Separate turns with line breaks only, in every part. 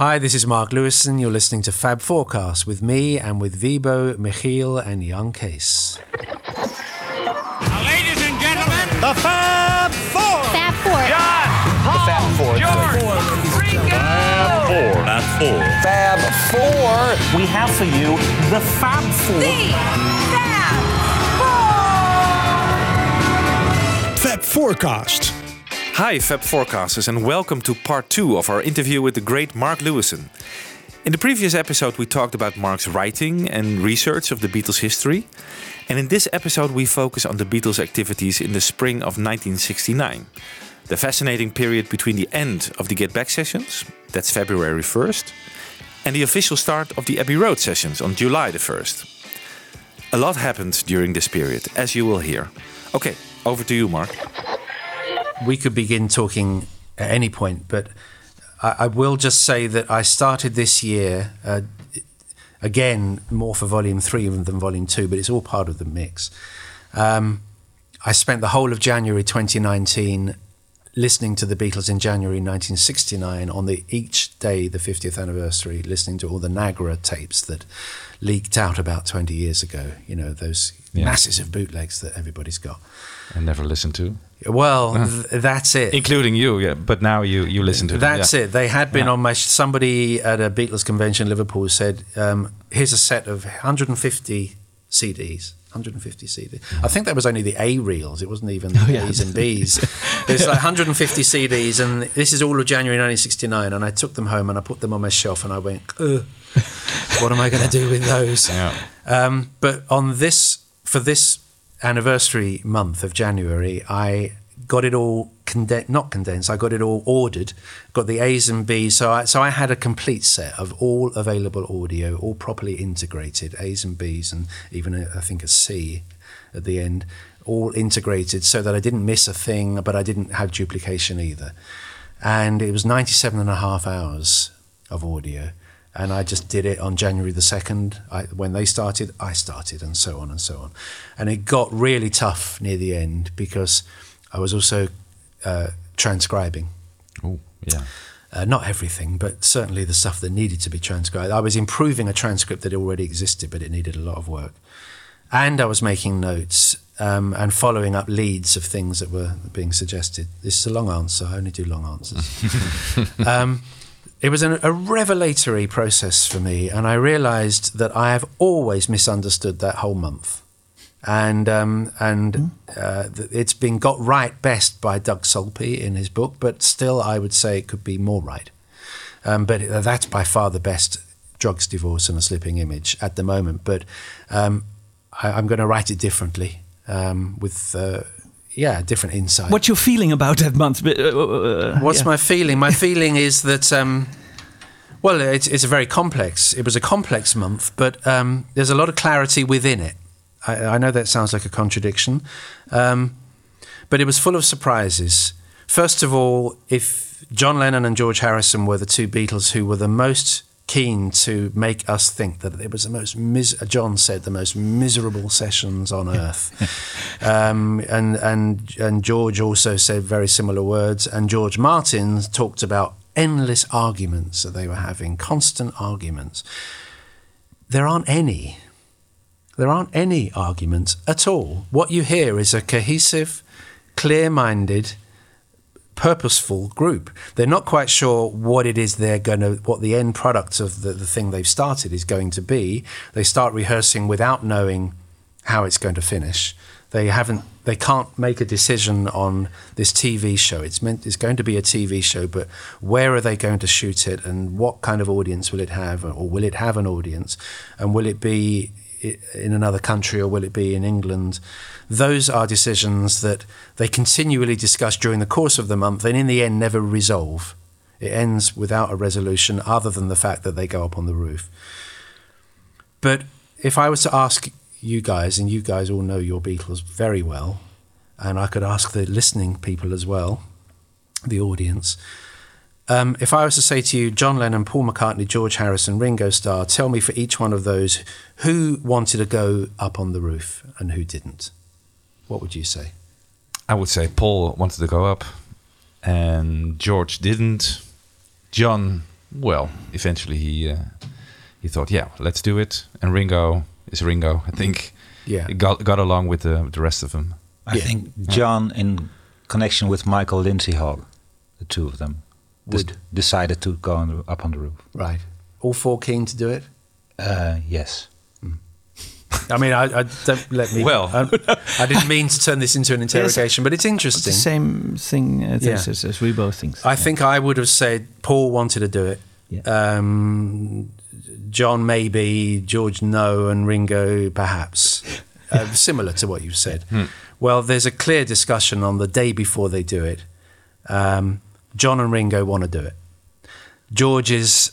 Hi, this is Mark Lewisohn. You're listening to Fab Forecast with me and with Vibo, Michiel, and Jan Kees.
Ladies and gentlemen,
The Fab Four.
Fab Four.
John, Paul,
Fab Four.
George, Ringo.
Fab Four. Fab Four.
we have for you the Fab Four.
Fab Forecast.
Hi, Fab Forecasters, and welcome to part two of our interview with the great Mark Lewisohn. In the previous episode, we talked about Mark's writing and research of the Beatles' history. And in this episode, we focus on the Beatles' activities in the spring of 1969. The fascinating period between the end of the Get Back sessions, that's February 1st, and the official start of the Abbey Road sessions on July the 1st. A lot happened during this period, as you will hear. Okay, over to you, Mark.
We could begin talking at any point, but I, I will just say that I started this year, uh, again, more for volume three than volume two, but it's all part of the mix. Um, I spent the whole of January 2019 listening to the Beatles in January 1969 on the each day the 50th anniversary listening to all the Nagra tapes that leaked out about 20 years ago you know those
Yeah.
masses of bootlegs that everybody's got
I never listened to,
well th- that's it
including you. Yeah, but now you you listen to. them,
That's
yeah.
it. They had been
Yeah.
on my. Somebody at a Beatles convention in Liverpool said, um, "Here's a set of 150 CDs." 150 CDs. I think that was only the A reels. It wasn't even the A's and B's. There's like 150 CDs, and this is all of January 1969. And I took them home and I put them on my shelf, and I went, Ugh, "What am I going to do with those?"
Yeah.
Um, but on this, for this anniversary month of January, I got it all condensed, not condensed. I got it all ordered, got the A's and B's. So I, so I had a complete set of all available audio, all properly integrated, A's and B's, and even a, I think a C at the end, all integrated so that I didn't miss a thing, but I didn't have duplication either. And it was 97 and a half hours of audio and I just did it on January the second. I, when they started, I started, and so on and so on. And it got really tough near the end because I was also uh, transcribing.
Oh, yeah.
Uh, not everything, but certainly the stuff that needed to be transcribed. I was improving a transcript that already existed, but it needed a lot of work. And I was making notes um, and following up leads of things that were being suggested. This is a long answer. I only do long answers. um, it was an, a revelatory process for me, and I realized that I have always misunderstood that whole month. And um, and uh, it's been got right best by Doug Sulpy in his book, but still, I would say it could be more right. Um, but that's by far the best drugs, divorce, and a slipping image at the moment. But um, I, I'm going to write it differently um, with, uh, yeah, different insight.
What's your feeling about that month? Uh, uh,
What's
yeah.
my feeling? My feeling is that, um, well, it's, it's a very complex. It was a complex month, but um, there's a lot of clarity within it. I, I know that sounds like a contradiction, um, but it was full of surprises. First of all, if John Lennon and George Harrison were the two Beatles who were the most keen to make us think that it was the most mis- John said the most miserable sessions on earth. Um, and and and George also said very similar words. And George Martin talked about endless arguments that they were having constant arguments. There aren't any. There aren't any arguments at all. What you hear is a cohesive clear-minded purposeful group. They're not quite sure what it is they're going to, what the end product of the, the thing they've started is going to be. They start rehearsing without knowing how it's going to finish. They haven't, they can't make a decision on this TV show. It's meant, it's going to be a TV show, but where are they going to shoot it and what kind of audience will it have or will it have an audience and will it be in another country or will it be in England? Those are decisions that they continually discuss during the course of the month and in the end never resolve. It ends without a resolution other than the fact that they go up on the roof. But if I was to ask you guys, and you guys all know your Beatles very well, and I could ask the listening people as well, the audience, um, if I was to say to you, John Lennon, Paul McCartney, George Harrison, Ringo Starr, tell me for each one of those who wanted to go up on the roof and who didn't, what would you say?
I would say Paul wanted to go up, and George didn't. John well, eventually he uh, he thought, yeah, let's do it. And Ringo is Ringo. I think
Yeah.
he got got along with the with the rest of them.
I
Yeah.
think John, in connection with Michael Lindsay Hogg, the two of them,
Would.
decided to go on the, up on the roof.
Right. All four keen to do it?
Uh, yes.
I mean, I, I don't let me.
Well.
I, I didn't mean to turn this into an interrogation, but it's
It's the
interesting.
same thing as,
Yeah.
as, as we both think.
I think I would have said Paul wanted to do it.
Yeah.
Um, John maybe, George no, and Ringo perhaps. Uh, similar to what you've said. Well, there's a clear discussion on the day before they do it. Um, John and Ringo want to do it. George is.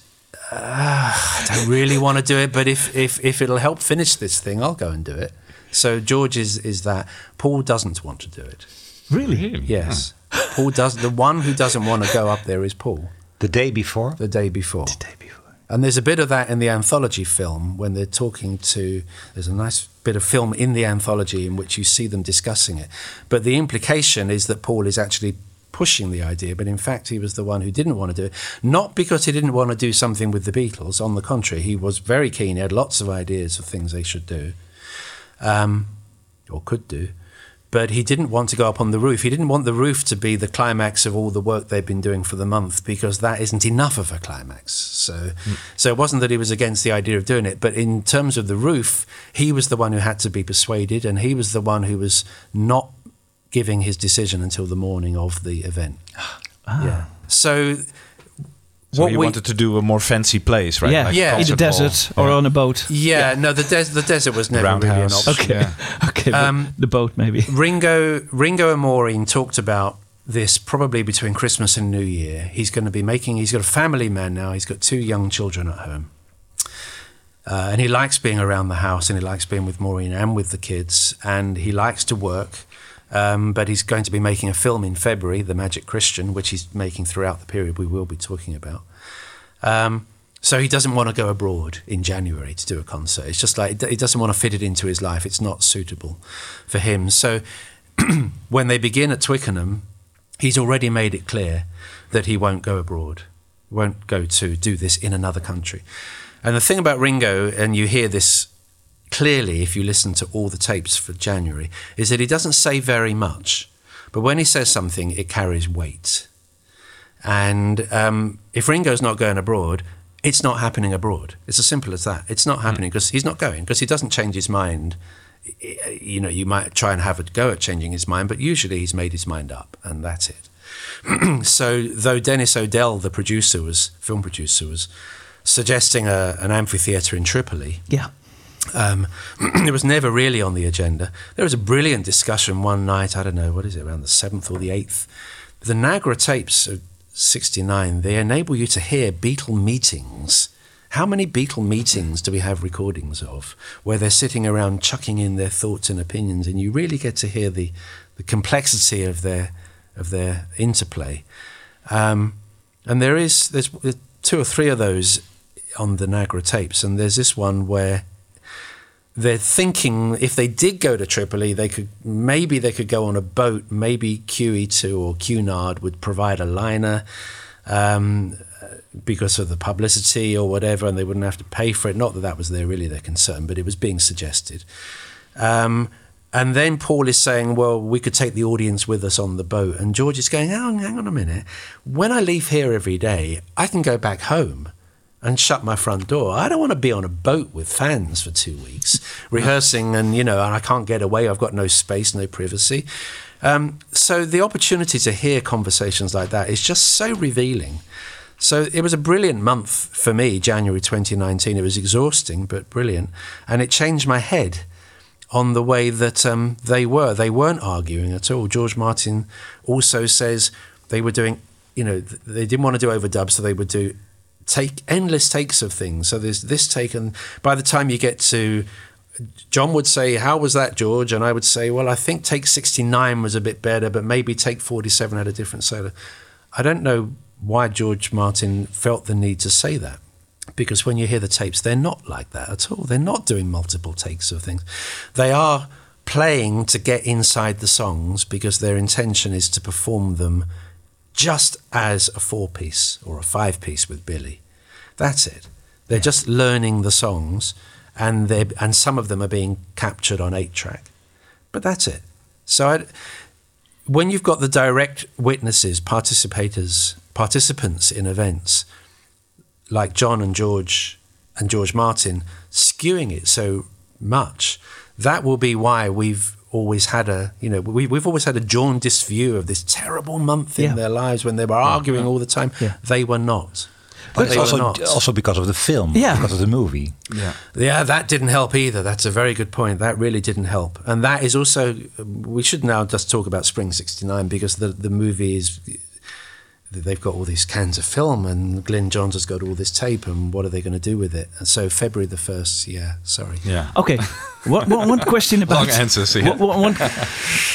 Uh, I don't really want to do it, but if, if, if it'll help finish this thing, I'll go and do it. So George is, is that. Paul doesn't want to do it.
really.
Yes. Paul does. The one who doesn't want to go up there is Paul
The day before,
the day before. The day before. And there's a bit of that in the anthology film when they're talking to. There's a nice bit of film in the anthology in which you see them discussing it. But the implication is that Paul is actually pushing the idea, but in fact, he was the one who didn't want to do it. Not because he didn't want to do something with the Beatles, on the contrary, he was very keen. He had lots of ideas of things they should do um, or could do. But he didn't want to go up on the roof. He didn't want the roof to be the climax of all the work they've been doing for the month because that isn't enough of a climax. So, so it wasn't that he was against the idea of doing it, but in terms of the roof, he was the one who had to be persuaded, and he was the one who was not giving his decision until the morning of the event. Yeah. So,
So
what
he
we-
wanted to do a more fancy place, right?
Yeah,
Like
Yeah.
in the
concert hall.
desert or on a boat.
yeah, no, the, des- the desert was never really an option.
Okay,
Yeah.
okay,
Um,
the boat maybe.
Ringo, Ringo and Maureen talked about this probably between Christmas and New Year. He's going to be making. He's got a family man now. He's got two young children at home, uh, and he likes being around the house and he likes being with Maureen and with the kids, and he likes to work. Um, but he's going to be making a film in February, The Magic Christian, which he's making throughout the period we will be talking about. Um, so he doesn't want to go abroad in January to do a concert. It's just like he doesn't want to fit it into his life. It's not suitable for him. So when they begin at Twickenham, he's already made it clear that he won't go abroad, won't go to do this in another country. And the thing about Ringo, and you hear this clearly if you listen to all the tapes for January, is that he doesn't say very much. But when he says something, it carries weight. And um, if Ringo's not going abroad, it's not happening abroad. It's as simple as that. It's not happening because he's not going because he doesn't change his mind. You know, you might try and have a go at changing his mind, but usually he's made his mind up, and that's it. so, though Denis O'Dell, the producer, was film producer, was suggesting a, an amphitheatre in Tripoli,
Yeah.
Um, it was never really on the agenda. There was a brilliant discussion one night, I don't know, what is it, around the 7th or the 8th. The Nagra tapes of 69, they enable you to hear Beatle meetings. How many Beatle meetings do we have recordings of where they're sitting around chucking in their thoughts and opinions and you really get to hear the, the complexity of their, of their interplay? Um, and there is there's two or three of those on the Nagra tapes, and there's this one where they're thinking if they did go to Tripoli, they could maybe they could go on a boat. Maybe QE2 or Cunard would provide a liner um, because of the publicity or whatever, and they wouldn't have to pay for it. Not that that was their really their concern, but it was being suggested. Um, and then Paul is saying, well, we could take the audience with us on the boat. And George is going, oh, hang on a minute. When I leave here every day, I can go back home and shut my front door. I don't want to be on a boat with fans for two weeks, rehearsing, and, you know, I can't get away. I've got no space, no privacy. Um, so the opportunity to hear conversations like that is just so revealing. So it was a brilliant month for me, January 2019. It was exhausting, but brilliant. And it changed my head on the way that um, they were. They weren't arguing at all. George Martin also says they were doing, you know, they didn't want to do overdubs, so they would do take endless takes of things. So there's this take, and by the time you get to John would say, How was that, George? And I would say, Well, I think take 69 was a bit better, but maybe take 47 had a different solo. I don't know why George Martin felt the need to say that. Because when you hear the tapes, they're not like that at all. They're not doing multiple takes of things. They are playing to get inside the songs because their intention is to perform them just as a four piece or a five piece with Billy. That's it. They're just learning the songs, and they and some of them are being captured on eight track, but that's it. So I, when you've got the direct witnesses, participators, participants in events like John and George and George Martin skewing it so much, that will be why we've always had a you know we, we've always had a jaundiced view of this terrible month in
Yeah.
their lives when they were arguing all the time.
Yeah.
They were not.
But
they were
also,
not.
also because of the film,
Yeah.
because of the movie.
Yeah.
Yeah, that didn't help either. That's a very good point. That really didn't help. And that is also, we should now just talk about Spring 69 because the, the movie is, they've got all these cans of film and Glyn Johns has got all this tape and what are they going to do with it? And so February the 1st, yeah, sorry.
Yeah.
Okay, one, one, one question about
Long answers, yeah.
one- one- one-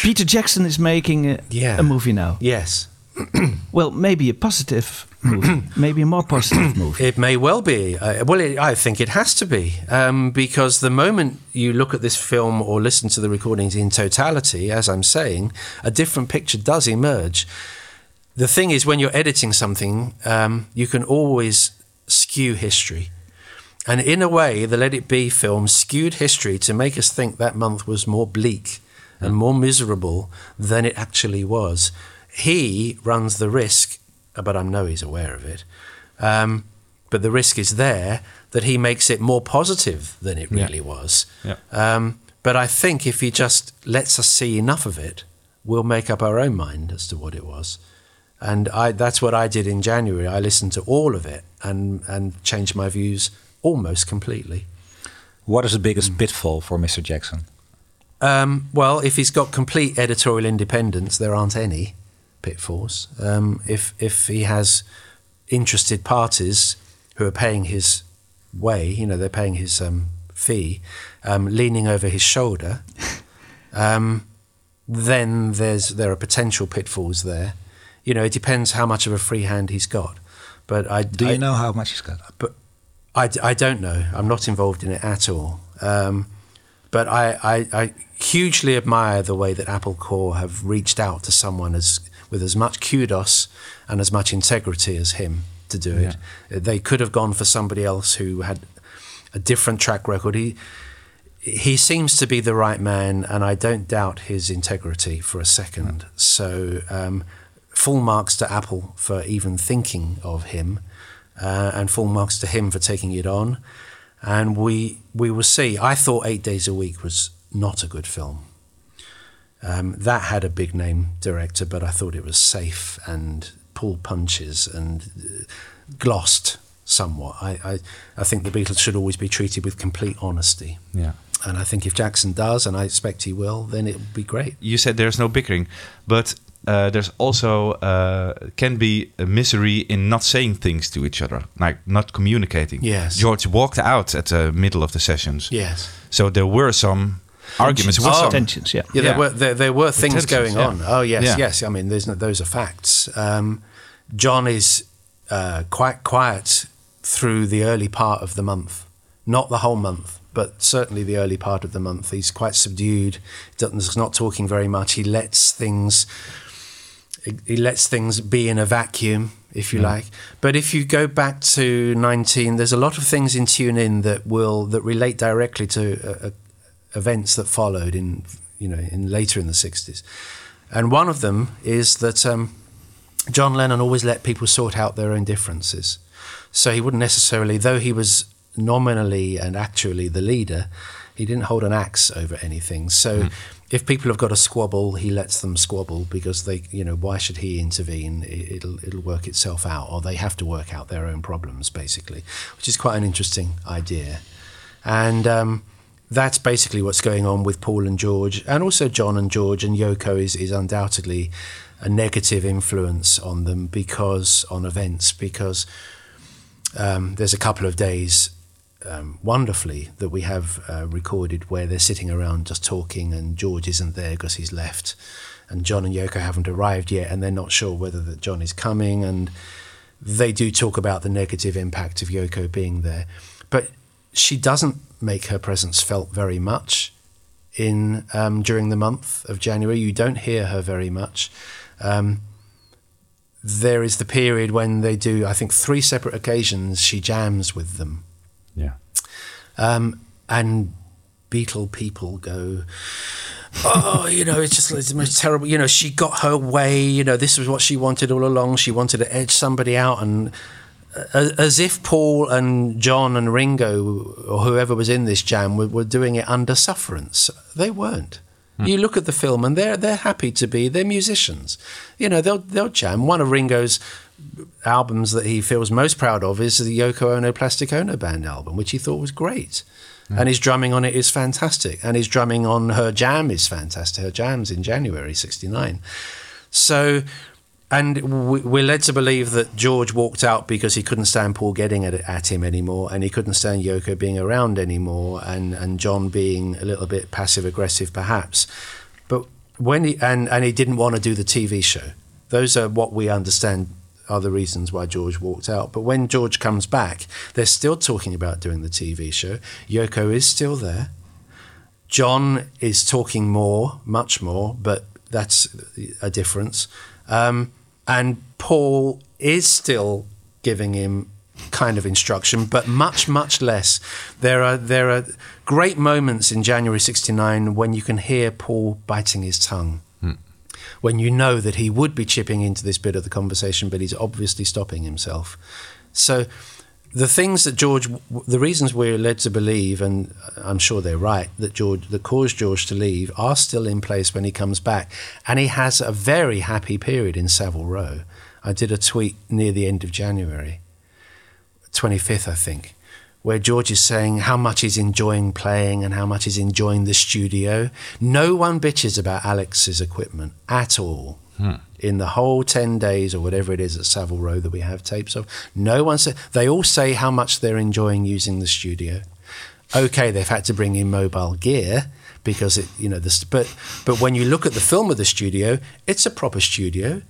Peter Jackson is making a,
Yeah.
a movie now.
Yes,
Well, maybe a positive movie, maybe a more positive movie.
it may well be. Uh, well, it, I think it has to be um, because the moment you look at this film or listen to the recordings in totality, as I'm saying, a different picture does emerge. The thing is, when you're editing something, um, you can always skew history. And in a way, the Let It Be film skewed history to make us think that month was more bleak and more miserable than it actually was. He runs the risk, but I know he's aware of it. Um, but the risk is there that he makes it more positive than it
Yeah.
really was.
Yeah.
Um, but I think if he just lets us see enough of it, we'll make up our own mind as to what it was. And I, that's what I did in January. I listened to all of it and, and changed my views almost completely.
What is the biggest pitfall for Mr. Jackson?
Um, well, if he's got complete editorial independence, there aren't any pitfalls. Um, if if he has interested parties who are paying his way, you know, they're paying his um, fee, um, leaning over his shoulder, um, then there's there are potential pitfalls there. You know, it depends how much of a free hand he's got. But I
Do
I-
you know how much he's got?
but I, I don't know. I'm not involved in it at all. Um, but I, I, I hugely admire the way that Apple Corps have reached out to someone as with as much kudos and as much integrity as him to do it. They could have gone for somebody else who had a different track record. He he seems to be the right man, and I don't doubt his integrity for a second. So, um, full marks to Apple for even thinking of him, uh, and full marks to him for taking it on. And we we will see. I thought Eight Days a Week was not a good film. Um, that had a big name director, but I thought it was safe and pulled punches and uh, glossed somewhat. I, I, I think the Beatles should always be treated with complete honesty.
Yeah.
And I think if Jackson does, and I expect he will, then it will be great.
You said there's no bickering, but uh, there's also uh, can be a misery in not saying things to each other, like not communicating.
Yes.
George walked out at the middle of the sessions.
Yes.
So there were some arguments with
Oh.
some.
Tensions, yeah.
Yeah,
Yeah.
there were there, there were things
tensions,
going
yeah.
on. Oh yes,
Yeah.
yes. I mean, there's no, those are facts. Um, John is uh, quite quiet through the early part of the month, not the whole month, but certainly the early part of the month. He's quite subdued. Doesn't, he's not talking very much. He lets things. He, lets things be in a vacuum, if you like. But if you go back to 19, there's a lot of things in Tune In that will that relate directly to uh, uh, events that followed in you know in later in the 60s. And one of them is that um, John Lennon always let people sort out their own differences. So he wouldn't necessarily, though he was nominally and actually the leader, he didn't hold an axe over anything. So if people have got a squabble, he lets them squabble because they, you know, why should he intervene? It- It'll it'll work itself out, or they have to work out their own problems, basically, which is quite an interesting idea. And um, that's basically what's going on with Paul and George, and also John and George and Yoko is, is undoubtedly a negative influence on them because on events because um, there's a couple of days um, wonderfully that we have uh, recorded where they're sitting around just talking and George isn't there because he's left and John and Yoko haven't arrived yet and they're not sure whether that John is coming and they do talk about the negative impact of Yoko being there. But she doesn't make her presence felt very much in um, during the month of January. You don't hear her very much. Um, there is the period when they do, I think, three separate occasions she jams with them.
Yeah.
Um, and Beatle people go, oh, you know, it's just it's the most terrible. You know, she got her way. You know, this was what she wanted all along. She wanted to edge somebody out, and uh, as if Paul and John and Ringo or whoever was in this jam were, were doing it under sufferance. They weren't. You look at the film, and they're they're happy to be. They're musicians. You know, they'll they'll jam. One of Ringo's albums that he feels most proud of is the Yoko Ono Plastic Ono Band album, which he thought was great. Mm. And his drumming on it is fantastic. And his drumming on her jam is fantastic. Her jam's in January 69. So, and we- we're led to believe that George walked out because he couldn't stand Paul getting at, at him anymore, and he couldn't stand Yoko being around anymore, and, and John being a little bit passive aggressive, perhaps. But when he and, and he didn't want to do the TV show. Those are what we understand are the reasons why George walked out. But when George comes back, they're still talking about doing the TV show. Yoko is still there. John is talking more, much more, but that's a difference. Um, and Paul is still giving him kind of instruction, but much, much less. There are there are great moments in January '69 when you can hear Paul biting his tongue. When you know that he would be chipping into this bit of the conversation, but he's obviously stopping himself. So, the things that George, the reasons we're led to believe, and I'm sure they're right, that George, that caused George to leave, are still in place when he comes back, and he has a very happy period in Savile Row. I did a tweet near the end of January, 25th, I think, where George is saying how much he's enjoying playing and how much he's enjoying the studio. No one bitches about Alex's equipment at all. Hmm. In the whole 10 days or whatever it is at Savile Row that we have tapes of, no one said, they all say how much they're enjoying using the studio. Okay, they've had to bring in mobile gear because it, you know, this, but, but when you look at the film of the studio, it's a proper studio.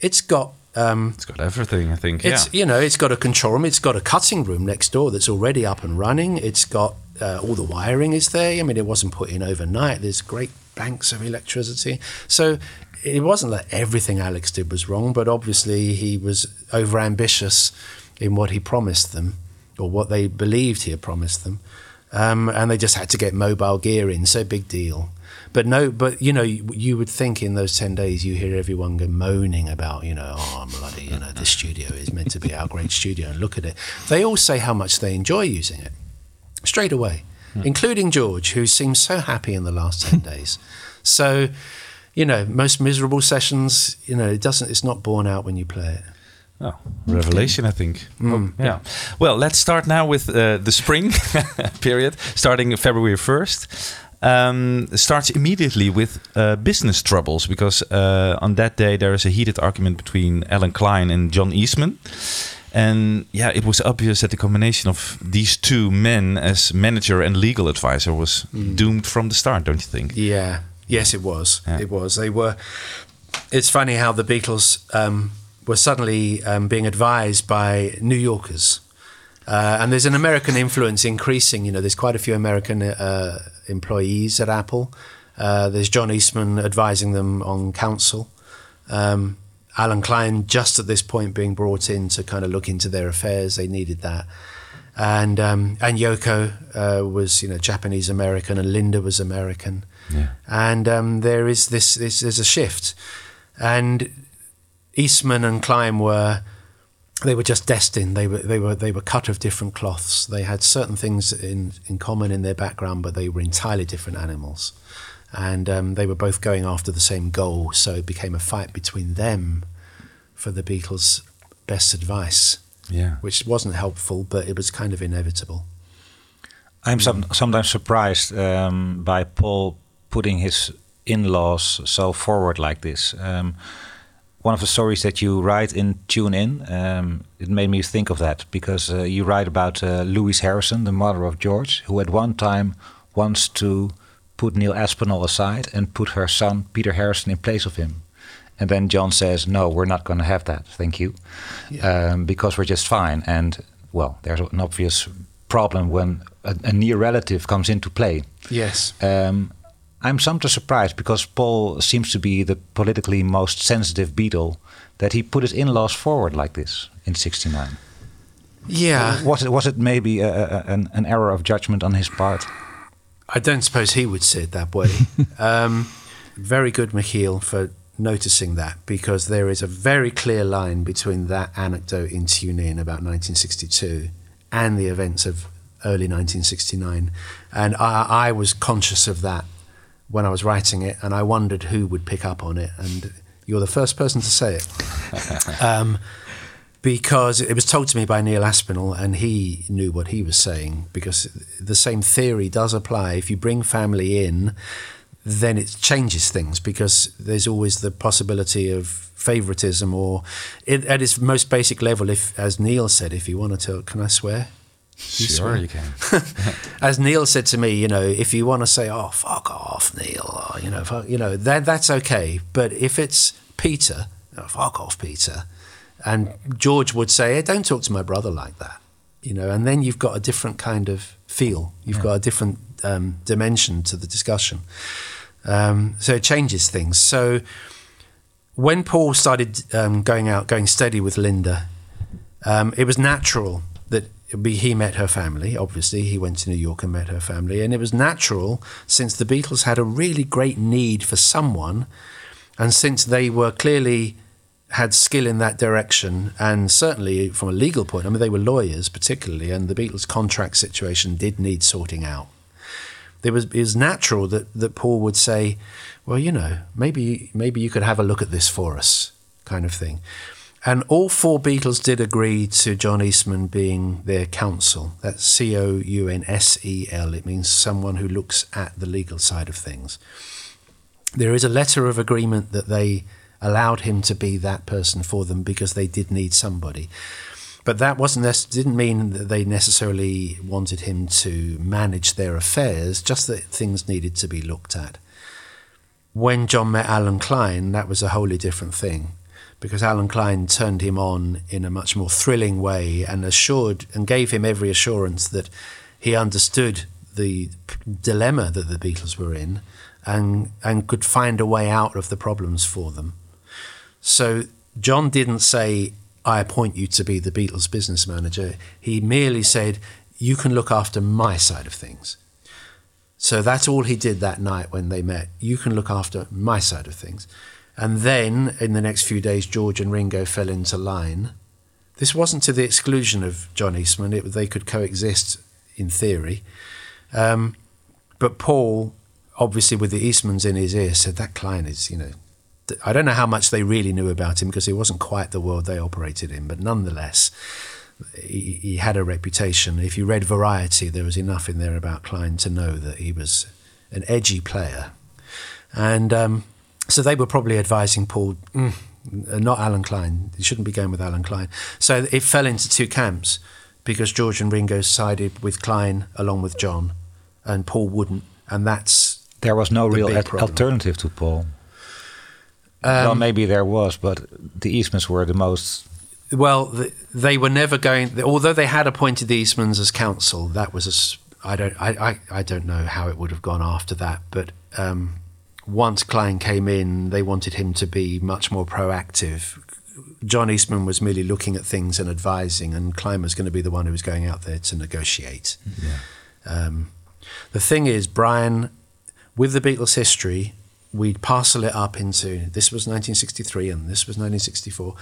It's got um,
It's got everything, I think.
it's
yeah.
you know, it's got a control room. It's got a cutting room next door that's already up and running. It's got uh, all the wiring is there. I mean, it wasn't put in overnight. There's great banks of electricity. So it wasn't that everything Alex did was wrong, but obviously he was over ambitious in what he promised them or what they believed he had promised them. Um, and they just had to get mobile gear in. So big deal. But no, but you know, you, you would think in those ten days you hear everyone go moaning about, you know, oh bloody, you know, this studio is meant to be our great studio, and look at it. They all say how much they enjoy using it straight away, including George, who seems so happy in the last ten days. So, you know, most miserable sessions, you know, it doesn't. It's not borne out when you play it.
Oh, revelation, I think. Oh, yeah. Well, let's start now with uh, the spring period, starting February 1st. Um, starts immediately with uh, business troubles because uh, on that day there is a heated argument between Allen Klein and John Eastman. And yeah, it was obvious that the combination of these two men as manager and legal advisor was doomed from the start, don't you think?
Yeah. Yes, it was.
Yeah.
It was. They were. It's funny how the Beatles um, were suddenly um, being advised by New Yorkers, uh, and there's an American influence increasing. You know, there's quite a few American uh, employees at Apple. Uh, there's John Eastman advising them on counsel. Um, Allen Klein, just at this point, being brought in to kind of look into their affairs. They needed that and um, and Yoko uh, was you know Japanese American and Linda was American, Yeah. and um, there is this, this there's a shift, and Eastman and Klein were they were just destined. They were they were they were cut of different cloths. They had certain things in in common in their background, but they were entirely different animals, and um, they were both going after the same goal. So it became a fight between them for the Beatles' best advice
Yeah.
which wasn't helpful, but it was kind of inevitable.
I'm some, sometimes surprised um, by Paul putting his in-laws so forward like this. Um, one of the stories that you write in Tune In, um, it made me think of that because uh, you write about uh, Louise Harrison, the mother of George, who at one time wants to put Neil Aspinall aside and put her son Peter Harrison in place of him. And then John says, "No, we're not going to have that. Thank you, um, because we're just fine." And well, there's an obvious problem when a, a near relative comes into play.
Yes.
Um, I'm sometimes surprised because Paul seems to be the politically most sensitive Beatle that he put his in-laws forward like this in '69.
Yeah.
Was it was it maybe a, a, an, an error of judgment on his part?
I don't suppose he would see it that way. um, very good, Michiel, for noticing that because there is a very clear line between that anecdote in Tune In about 1962 and the events of early 1969. And I, I was conscious of that when I was writing it, and I wondered who would pick up on it. And you're the first person to say it. um, because it was told to me by Neil Aspinall, and he knew what he was saying. Because the same theory does apply. If you bring family in, then it changes things because there's always the possibility of favoritism, or it, at its most basic level. If, as Neil said, if you want to, can I swear?
Sure, you can.
as Neil said to me, you know, if you want to say, "Oh, fuck off, Neil," or, you know, fuck, you know, that that's okay. But if it's Peter, oh, fuck off, Peter, and George would say, hey, "Don't talk to my brother like that," you know, and then you've got a different kind of feel. You've
Yeah.
got a different um, dimension to the discussion. Um, so it changes things. So when Paul started um, going out, going steady with Linda, um, it was natural that he met her family. Obviously, he went to New York and met her family, and it was natural since the Beatles had a really great need for someone, and since they were clearly had skill in that direction, and certainly from a legal point, I mean, they were lawyers particularly, and the Beatles' contract situation did need sorting out. There was it was natural that, that Paul would say, "Well, you know, maybe maybe you could have a look at this for us," kind of thing. And all four Beatles did agree to John Eastman being their counsel. That's C O U N S E L. It means someone who looks at the legal side of things. There is a letter of agreement that they allowed him to be that person for them because they did need somebody. But that wasn't didn't mean that they necessarily wanted him to manage their affairs, just that things needed to be looked at. When John met Allen Klein, that was a wholly different thing because Allen Klein turned him on in a much more thrilling way and assured and gave him every assurance that he understood the dilemma that the Beatles were in and and could find a way out of the problems for them. So John didn't say, I appoint you to be the Beatles business manager. He merely said, You can look after my side of things. So that's all he did that night when they met. You can look after my side of things. And then in the next few days, George and Ringo fell into line. This wasn't to the exclusion of John Eastman, it, they could coexist in theory. Um, but Paul, obviously with the Eastmans in his ear, said that Klein is, you know, I don't know how much they really knew about him because it wasn't quite the world they operated in, but nonetheless, he, he had a reputation. If you read Variety, there was enough in there about Klein to know that he was an edgy player. And um, so they were probably advising Paul, mm, not Allen Klein. You shouldn't be going with Allen Klein. So it fell into two camps because George and Ringo sided with Klein along with John, and Paul wouldn't. And that's
There was no
The
real al- alternative to Paul. well,
Um,
maybe there was, but the Eastmans were the most.
Well, th they were never going. Although they had appointed the Eastmans as counsel, that was a. I don't. I, I, I don't know how it would have gone after that. But um, once Klein came in, they wanted him to be much more proactive. John Eastman was merely looking at things and advising, and Klein was going to be the one who was going out there to negotiate. Um, the thing is, Brian, with the Beatles' history, we'd parcel it up into this was 1963 and this was 1964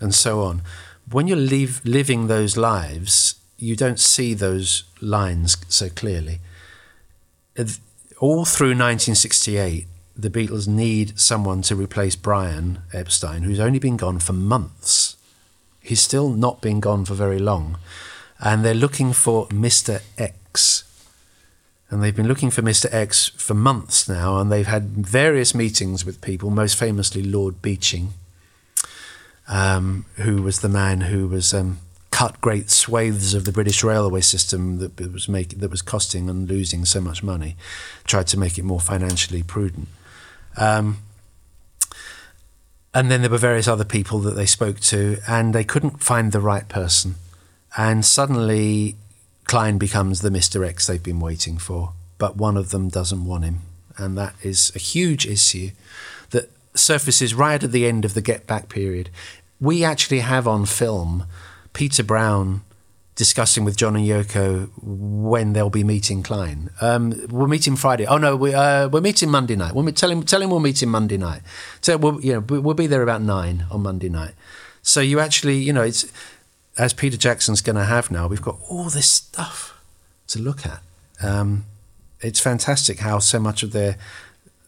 and so on. When you're live, living those lives, you don't see those lines so clearly. All through 1968, the Beatles need someone to replace Brian Epstein, who's only been gone for months. He's still not been gone for very long. And they're looking for Mr. X and they've been looking for Mr. X for months now, and they've had various meetings with people, most famously Lord Beeching, um, who was the man who was um, cut great swathes of the British railway system that was make, that was costing and losing so much money, tried to make it more financially prudent. Um, and then there were various other people that they spoke to, and they couldn't find the right person. And suddenly, Klein becomes the Mr. X they've been waiting for, but one of them doesn't want him. and that is a huge issue that surfaces right at the end of the Get Back period. We actually have on film Peter Brown discussing with John and Yoko when they'll be meeting Klein. Um, we're meeting Friday. Oh no, we, uh, we're meeting Monday night. We'll tell him, tell him we're meeting Monday night. So we'll, you know, we'll be there about nine on Monday night. So you actually, you know, it's as Peter Jackson's going to have now. We've got all this stuff to look at. Um, it's fantastic how so much of their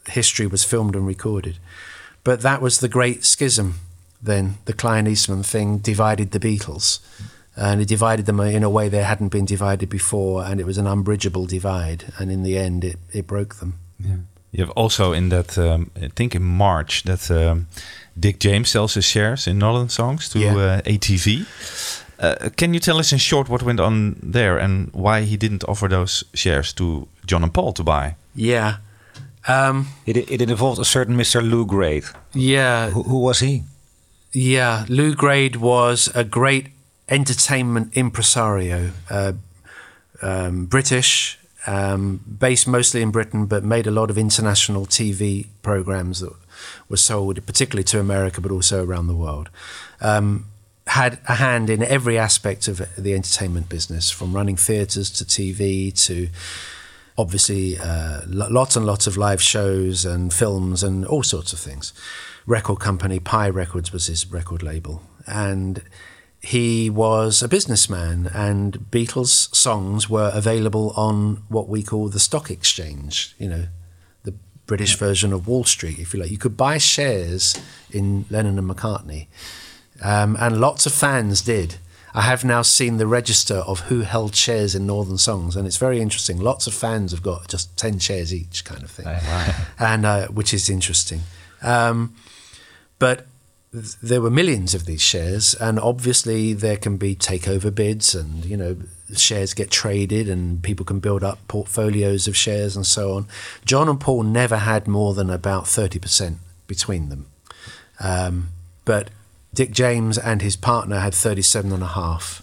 history was filmed and recorded. But that was the great schism. Then the Klein Eastman thing divided the Beatles and it divided them in a way they hadn't been divided before, and it was an unbridgeable divide. And in the end, it, it broke them.
Yeah. You have also in that, um, I think in March, that um, Dick James sells his shares in Northern Songs to
Yeah.
uh, ATV. Uh, can you tell us in short what went on there and why he didn't offer those shares to John and Paul to buy?
Yeah. Um,
It, it involved a certain Mr. Lew Grade.
yeah.
Who, who was he?
Yeah, Lew Grade was a great entertainment impresario, uh, um, British, um, based mostly in Britain, but made a lot of international TV programs that were sold, particularly to America, but also around the world. Um, had a hand in every aspect of the entertainment business, from running theatres to TV to obviously uh, lots and lots of live shows and films and all sorts of things. Record company, Pye Records was his record label. And he was a businessman, and Beatles songs were available on what we call the stock exchange, you know, the British version of Wall Street, if you like. You could buy shares in Lennon and McCartney, um, and lots of fans did. I have now seen the register of who held shares in Northern Songs, and it's very interesting. Lots of fans have got just ten shares each, kind of thing, and uh, which is interesting. Um, but there were millions of these shares, and obviously there can be takeover bids, and you know shares get traded, and people can build up portfolios of shares and so on. John and Paul never had more than about thirty percent between them, um, but Dick James and his partner had thirty-seven and a half.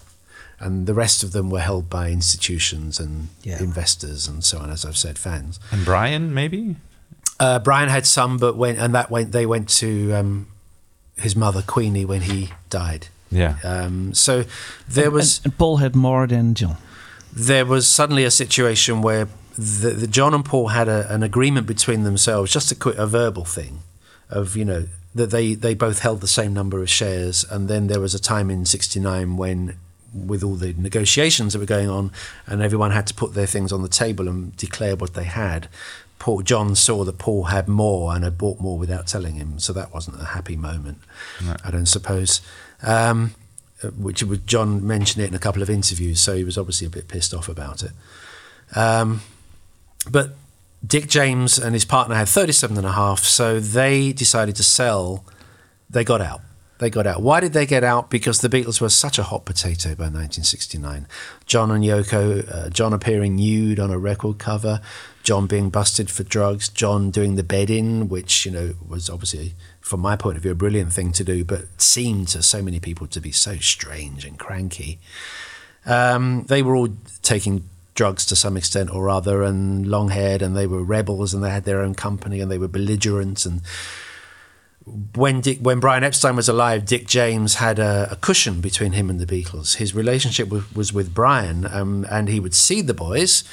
And the rest of them were held by institutions and
Yeah.
investors and so on, as I've said, fans.
And Brian, maybe?
Uh, Brian had some, but went and that went. They went to um, his mother Queenie when he died.
Yeah.
Um, so there was
and, and Paul had more than John.
there was suddenly a situation where the, the John and Paul had a, an agreement between themselves, just a, a verbal thing, of you know that they they both held the same number of shares, and then there was a time in '69 when. With all the negotiations that were going on, and everyone had to put their things on the table and declare what they had. Paul John saw that Paul had more and had bought more without telling him, so that wasn't a happy moment. I don't suppose. Um, which was John mentioned it in a couple of interviews, so he was obviously a bit pissed off about it. Um, but Dick James and his partner had 37 and a half, so they decided to sell. They got out. They got out. Why did they get out? Because the Beatles were such a hot potato by 1969. John and Yoko, uh, John appearing nude on a record cover, John being busted for drugs, John doing the bed in, which, you know, was obviously, from my point of view, a brilliant thing to do, but seemed to so many people to be so strange and cranky. Um, they were all taking drugs to some extent or other and long haired and they were rebels and they had their own company and they were belligerent and when Dick, when Brian Epstein was alive, Dick James had a, a cushion between him and the Beatles. His relationship was, was with Brian, um, and he would see the boys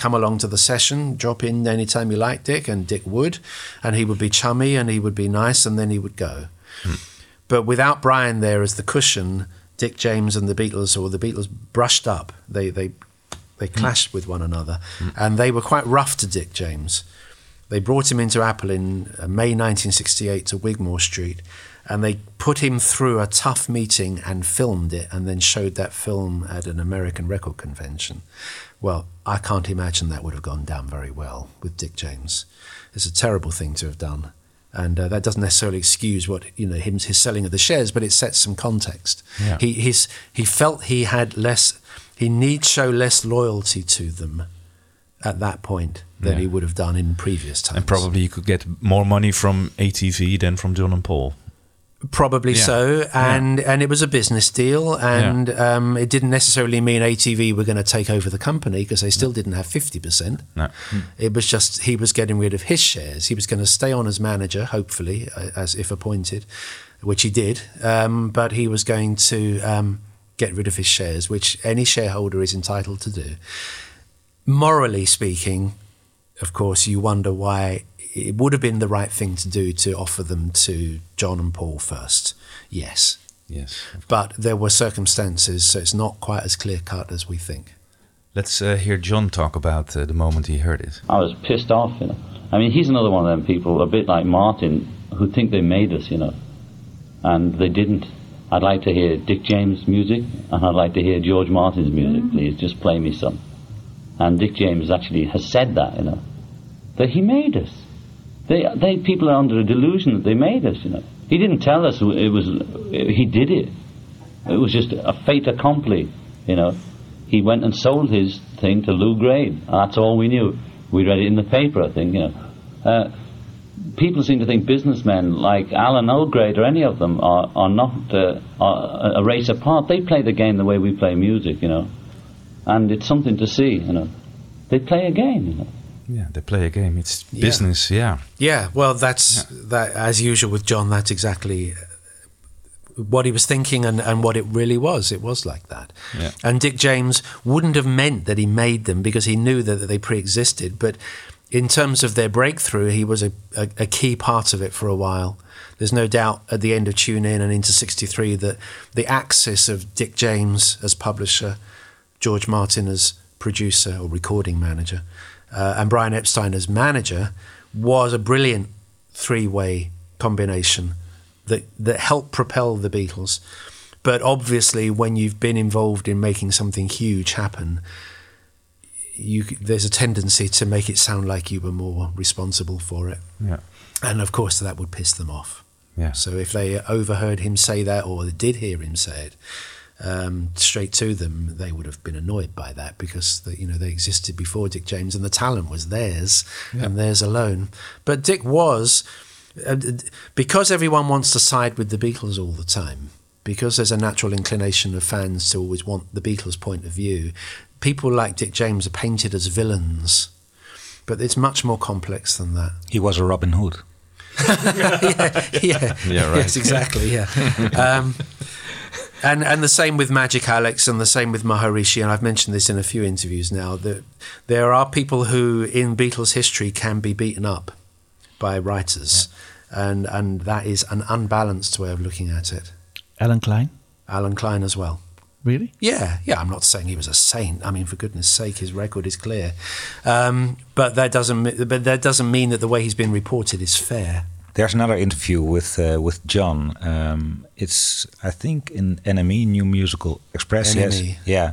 come along to the session, drop in anytime he liked Dick, and Dick would, and he would be chummy and he would be nice, and then he would go. Hmm. But without Brian there as the cushion, Dick James and the Beatles, or the Beatles, brushed up. They they they hmm. clashed with one another, hmm. and they were quite rough to Dick James. They brought him into Apple in uh, May 1968 to Wigmore Street, and they put him through a tough meeting and filmed it, and then showed that film at an American record convention. Well, I can't imagine that would have gone down very well with Dick James. It's a terrible thing to have done, and uh, that doesn't necessarily excuse what you know him his selling of the shares, but it sets some context.
Yeah.
He his, he felt he had less, he need show less loyalty to them at that point than
Yeah.
he would have done in previous times.
And probably you could get more money from ATV than from John and Paul.
Probably
Yeah.
so, and and it was a business deal, and um, it didn't necessarily mean ATV were going to take over the company because they still didn't have fifty percent.
No.
It was just he was getting rid of his shares. He was going to stay on as manager, hopefully, as if appointed, which he did. Um, but he was going to um, get rid of his shares, which any shareholder is entitled to do. Morally speaking, of course, you wonder why it would have been the right thing to do to offer them to John and Paul first. Yes.
Yes.
But there were circumstances, so it's not quite as clear cut as we think.
Let's uh, hear John talk about uh, the moment he heard it.
I was pissed off, you know. I mean, he's another one of them people, a bit like Martin, who think they made us, you know, and they didn't. I'd like to hear Dick James' music, and I'd like to hear George Martin's music, please. Just play me some. And Dick James actually has said that, you know, that he made us. They, they people are under a delusion that they made us, you know. He didn't tell us it was, he did it. It was just a fait accompli, you know. He went and sold his thing to Lew Grade. That's all we knew. We read it in the paper, I think, you know. Uh, people seem to think businessmen like Alan O'Grade or any of them are, are not uh, are a race apart. They play the game the way we play music, you know. And it's something to see, you know. They play a game, you know.
Yeah, they play a game. It's business. Yeah.
Yeah, well, that's that as usual with John. That's exactly uh, what he was thinking and, and what it really was. It was like that.
Yeah.
And Dick James wouldn't have meant that he made them because he knew that, that they pre-existed. But in terms of their breakthrough, he was a, a, a key part of it for a while. There's no doubt at the end of Tune In and into '63 that the axis of Dick James as publisher, George Martin as producer or recording manager, uh, and Brian Epstein as manager was a brilliant three-way combination that that helped propel the Beatles. But obviously, when you've been involved in making something huge happen, you there's a tendency to make it sound like you were more responsible for it,
Yeah.
and of course that would piss them off.
Yeah.
So if they overheard him say that, or did hear him say it um, straight to them, they would have been annoyed by that because the, you know they existed before Dick James, and the talent was theirs and theirs alone. But Dick was uh, because everyone wants to side with the Beatles all the time. Because there's a natural inclination of fans to always want the Beatles' point of view. People like Dick James are painted as villains, but it's much more complex than that.
He was a Robin Hood.
yeah, yeah,
Yeah, right.
Yes, exactly. Yeah, um, and and the same with Magic Alex, and the same with Maharishi. And I've mentioned this in a few interviews now. That there are people who, in Beatles history, can be beaten up by writers, and and that is an unbalanced way of looking at it.
Allen Klein,
Allen Klein as well.
really?
Yeah, yeah. I'm not saying he was a saint. I mean, for goodness' sake, his record is clear. Um, but that doesn't. But that doesn't mean that the way he's been reported is fair.
There's another interview with uh, with John. Um, it's I think in NME New Musical Express. Yes, yeah.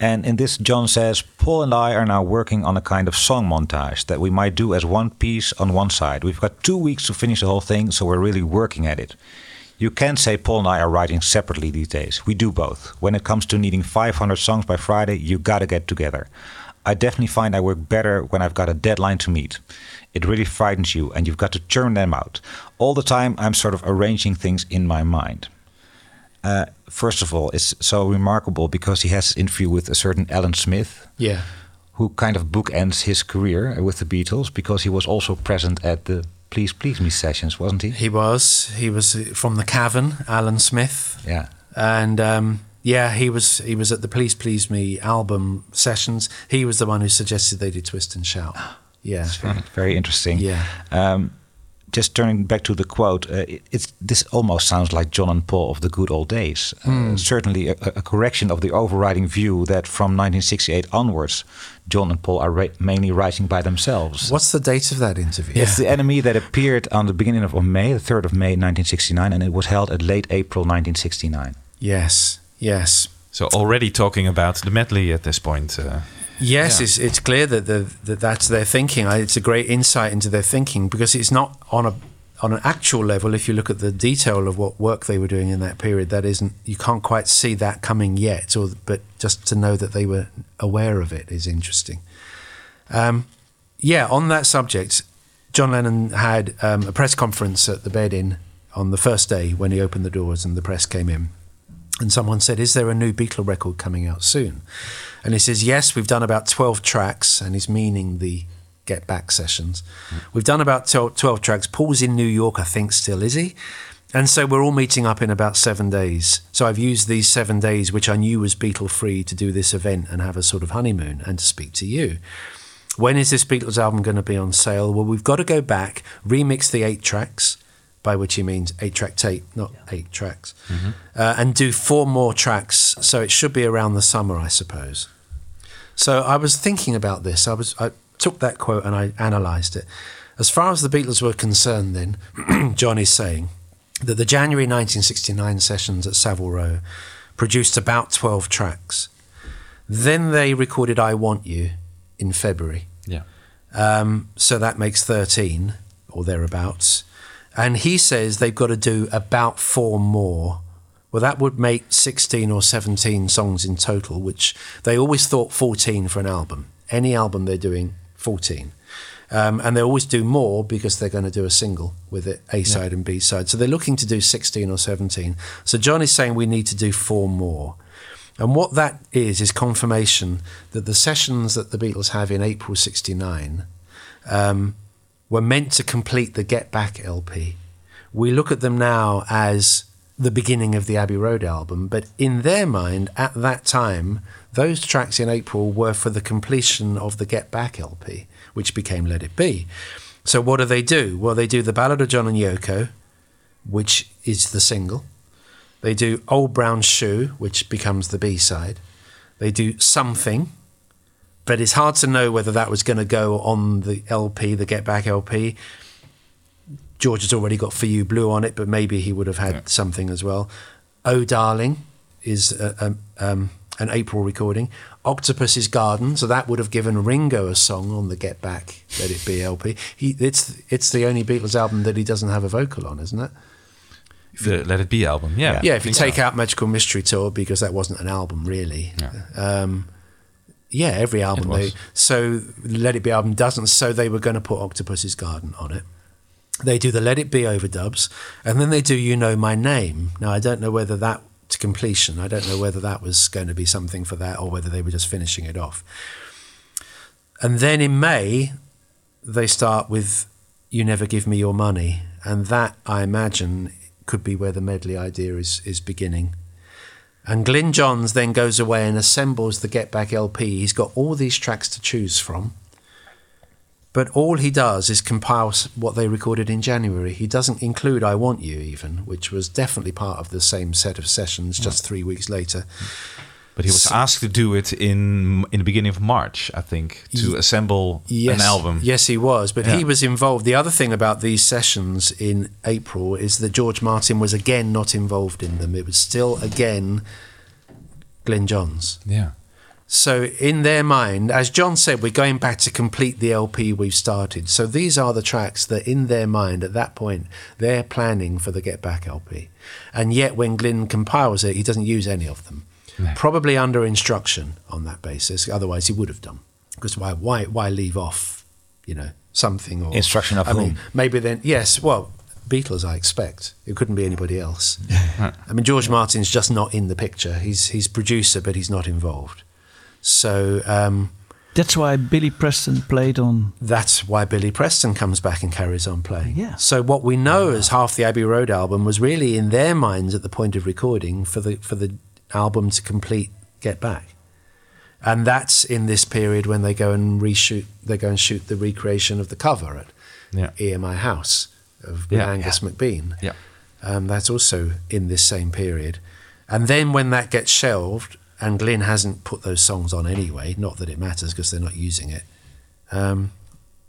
And in this, John says, Paul and I are now working on a kind of song montage that we might do as one piece on one side. We've got two weeks to finish the whole thing, so we're really working at it. You can't say Paul and I are writing separately these days. We do both. When it comes to needing 500 songs by Friday, you gotta get together. I definitely find I work better when I've got a deadline to meet. It really frightens you, and you've got to churn them out. All the time, I'm sort of arranging things in my mind. Uh, first of all, it's so remarkable because he has an interview with a certain Alan Smith,
Yeah.
who kind of bookends his career with the Beatles because he was also present at the Please Please Me sessions, wasn't he?
He was. He was uh, from the Cavern, Alan Smith,
Yeah.
and um, yeah, he was. He was at the Please Please Me album sessions. He was the one who suggested they did Twist and Shout. Yeah,
It's very, very interesting.
Yeah.
Um, just turning back to the quote, uh, it, it's this almost sounds like John and Paul of the good old days. Uh, certainly, a, a correction of the overriding view that from 1968 onwards, John and Paul are ra- mainly writing by themselves.
What's the date of that interview?
It's the NME that appeared on the beginning of, of May, the 3rd of May 1969, and it was held at late April 1969.
Yes. Yes.
So already talking about the medley at this point. Uh,
Yes,
Yeah.
it's, it's clear that, the, that that's their thinking. It's a great insight into their thinking because it's not on a on an actual level. If you look at the detail of what work they were doing in that period, that isn't you can't quite see that coming yet. Or but just to know that they were aware of it is interesting. Um, yeah, on that subject, John Lennon had um, a press conference at the Bed Inn on the first day when he opened the doors and the press came in. And someone said, Is there a new Beatle record coming out soon? And he says, Yes, we've done about 12 tracks, and he's meaning the Get Back sessions. We've done about 12 12 tracks. Paul's in New York, I think, still, is he? And so we're all meeting up in about seven days. So I've used these seven days, which I knew was Beatle free, to do this event and have a sort of honeymoon and to speak to you. When is this Beatles album going to be on sale? Well, we've got to go back, remix the eight tracks, by which he means eight track tape, not eight tracks, uh, and do four more tracks. So it should be around the summer, I suppose. So I was thinking about this. I was I took that quote and I analysed it. As far as the Beatles were concerned, then John is saying that the January 1969 sessions at Savile Row produced about 12 tracks. Then they recorded "I Want You" in February.
Yeah.
Um, so that makes 13 or thereabouts. And he says they've got to do about four more. Well, that would make 16 or 17 songs in total, which they always thought 14 for an album. Any album they're doing, 14. Um, and they always do more because they're going to do a single with it, A side and B side. So they're looking to do 16 or 17. So John is saying we need to do four more. And what that is, is confirmation that the sessions that the Beatles have in April 69 um, were meant to complete the Get Back LP. We look at them now as the beginning of the Abbey Road album, but in their mind, at that time, those tracks in April were for the completion of the Get Back LP, which became Let It Be. So what do they do? Well, they do the Ballad of John and Yoko, which is the single. They do Old Brown Shoe, which becomes the B side. They do Something, but it's hard to know whether that was going to go on the LP, the Get Back LP. George has already got For You Blue on it, but maybe he would have had something as well. Oh Darling is a, a, um, an April recording. Octopus's Garden, so that would have given Ringo a song on the Get Back Let It Be LP. He, it's it's the only Beatles album that he doesn't have a vocal on, isn't it?
The Let It Be album. Yeah.
Yeah, if you take
so.
out Magical Mystery Tour because that wasn't an album really.
Yeah.
Um, yeah, every album they so Let It Be album doesn't. So they were going to put Octopus's Garden on it. They do the Let It Be overdubs, and then they do You Know My Name. Now I don't know whether that to completion. I don't know whether that was going to be something for that or whether they were just finishing it off. And then in May, they start with You Never Give Me Your Money, and that I imagine could be where the medley idea is is beginning. And Glyn Johns then goes away and assembles the Get Back LP. He's got all these tracks to choose from. But all he does is compile what they recorded in January. He doesn't include I Want You, even, which was definitely part of the same set of sessions just three weeks later.
But he was asked to do it in in the beginning of March, I think, to
Ye-
assemble
Yes,
an album.
Yes, he was. But
Yeah.
he was involved. The other thing about these sessions in April is that George Martin was again not involved in them. It was still again Glyn Johns.
Yeah.
So in their mind, as John said, we're going back to complete the LP we've started. So these are the tracks that in their mind at that point they're planning for the Get Back LP. And yet when Glenn compiles it, he doesn't use any of them. Probably under instruction on that basis. Otherwise he would have done. Because why why why leave off, you know, something or
Instruction of
I mean, maybe then yes, well, Beatles I expect. It couldn't be anybody else. I mean George Martin's just not in the picture. He's he's producer but he's not involved. So um,
That's why Billy Preston played on.
that's why Billy Preston comes back and carries on playing.
Yeah.
So what we know as half the Abbey Road album was really in their minds at the point of recording for the for the album to complete Get Back. And that's in this period when they go and reshoot they go and shoot the recreation of the cover at
Yeah.
EMI House of
Yeah,
Angus McBean.
Yeah.
Um, that's also in this same period. And then when that gets shelved, and Glyn hasn't put those songs on anyway, not that it matters because they're not using it, um,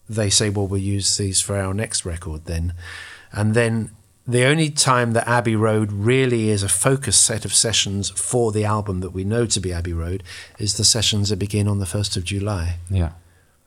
they say, well, we'll use these for our next record then. And then the only time that Abbey Road really is a focused set of sessions for the album that we know to be Abbey Road is the sessions that begin on the 1st of July.
Yeah.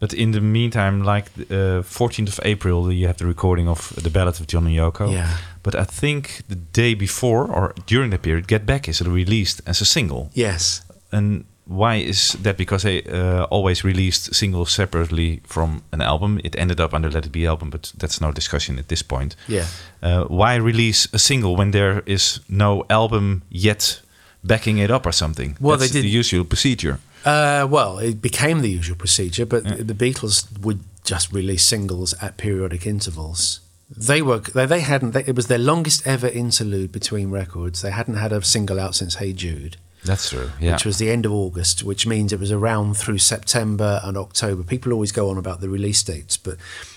But in the meantime, like uh, 14th of April, you have the recording of the Ballad of John and Yoko.
Yeah.
But I think the day before or during that period, Get Back is released as a single.
Yes.
And why is that? Because they uh, always released singles separately from an album. It ended up on the Let It Be album, but that's no discussion at this point.
Yeah.
Uh, why release a single when there is no album yet backing it up or something?
Well,
that's
they
the usual procedure.
Uh, well, it became the usual procedure, but the Beatles would just release singles at periodic intervals. They were they, they hadn't. They, it was their longest ever interlude between records. They hadn't had a single out since Hey Jude,
That's true. Yeah.
which was the end of August, which means it was around through September and October. People always go on about the release dates, but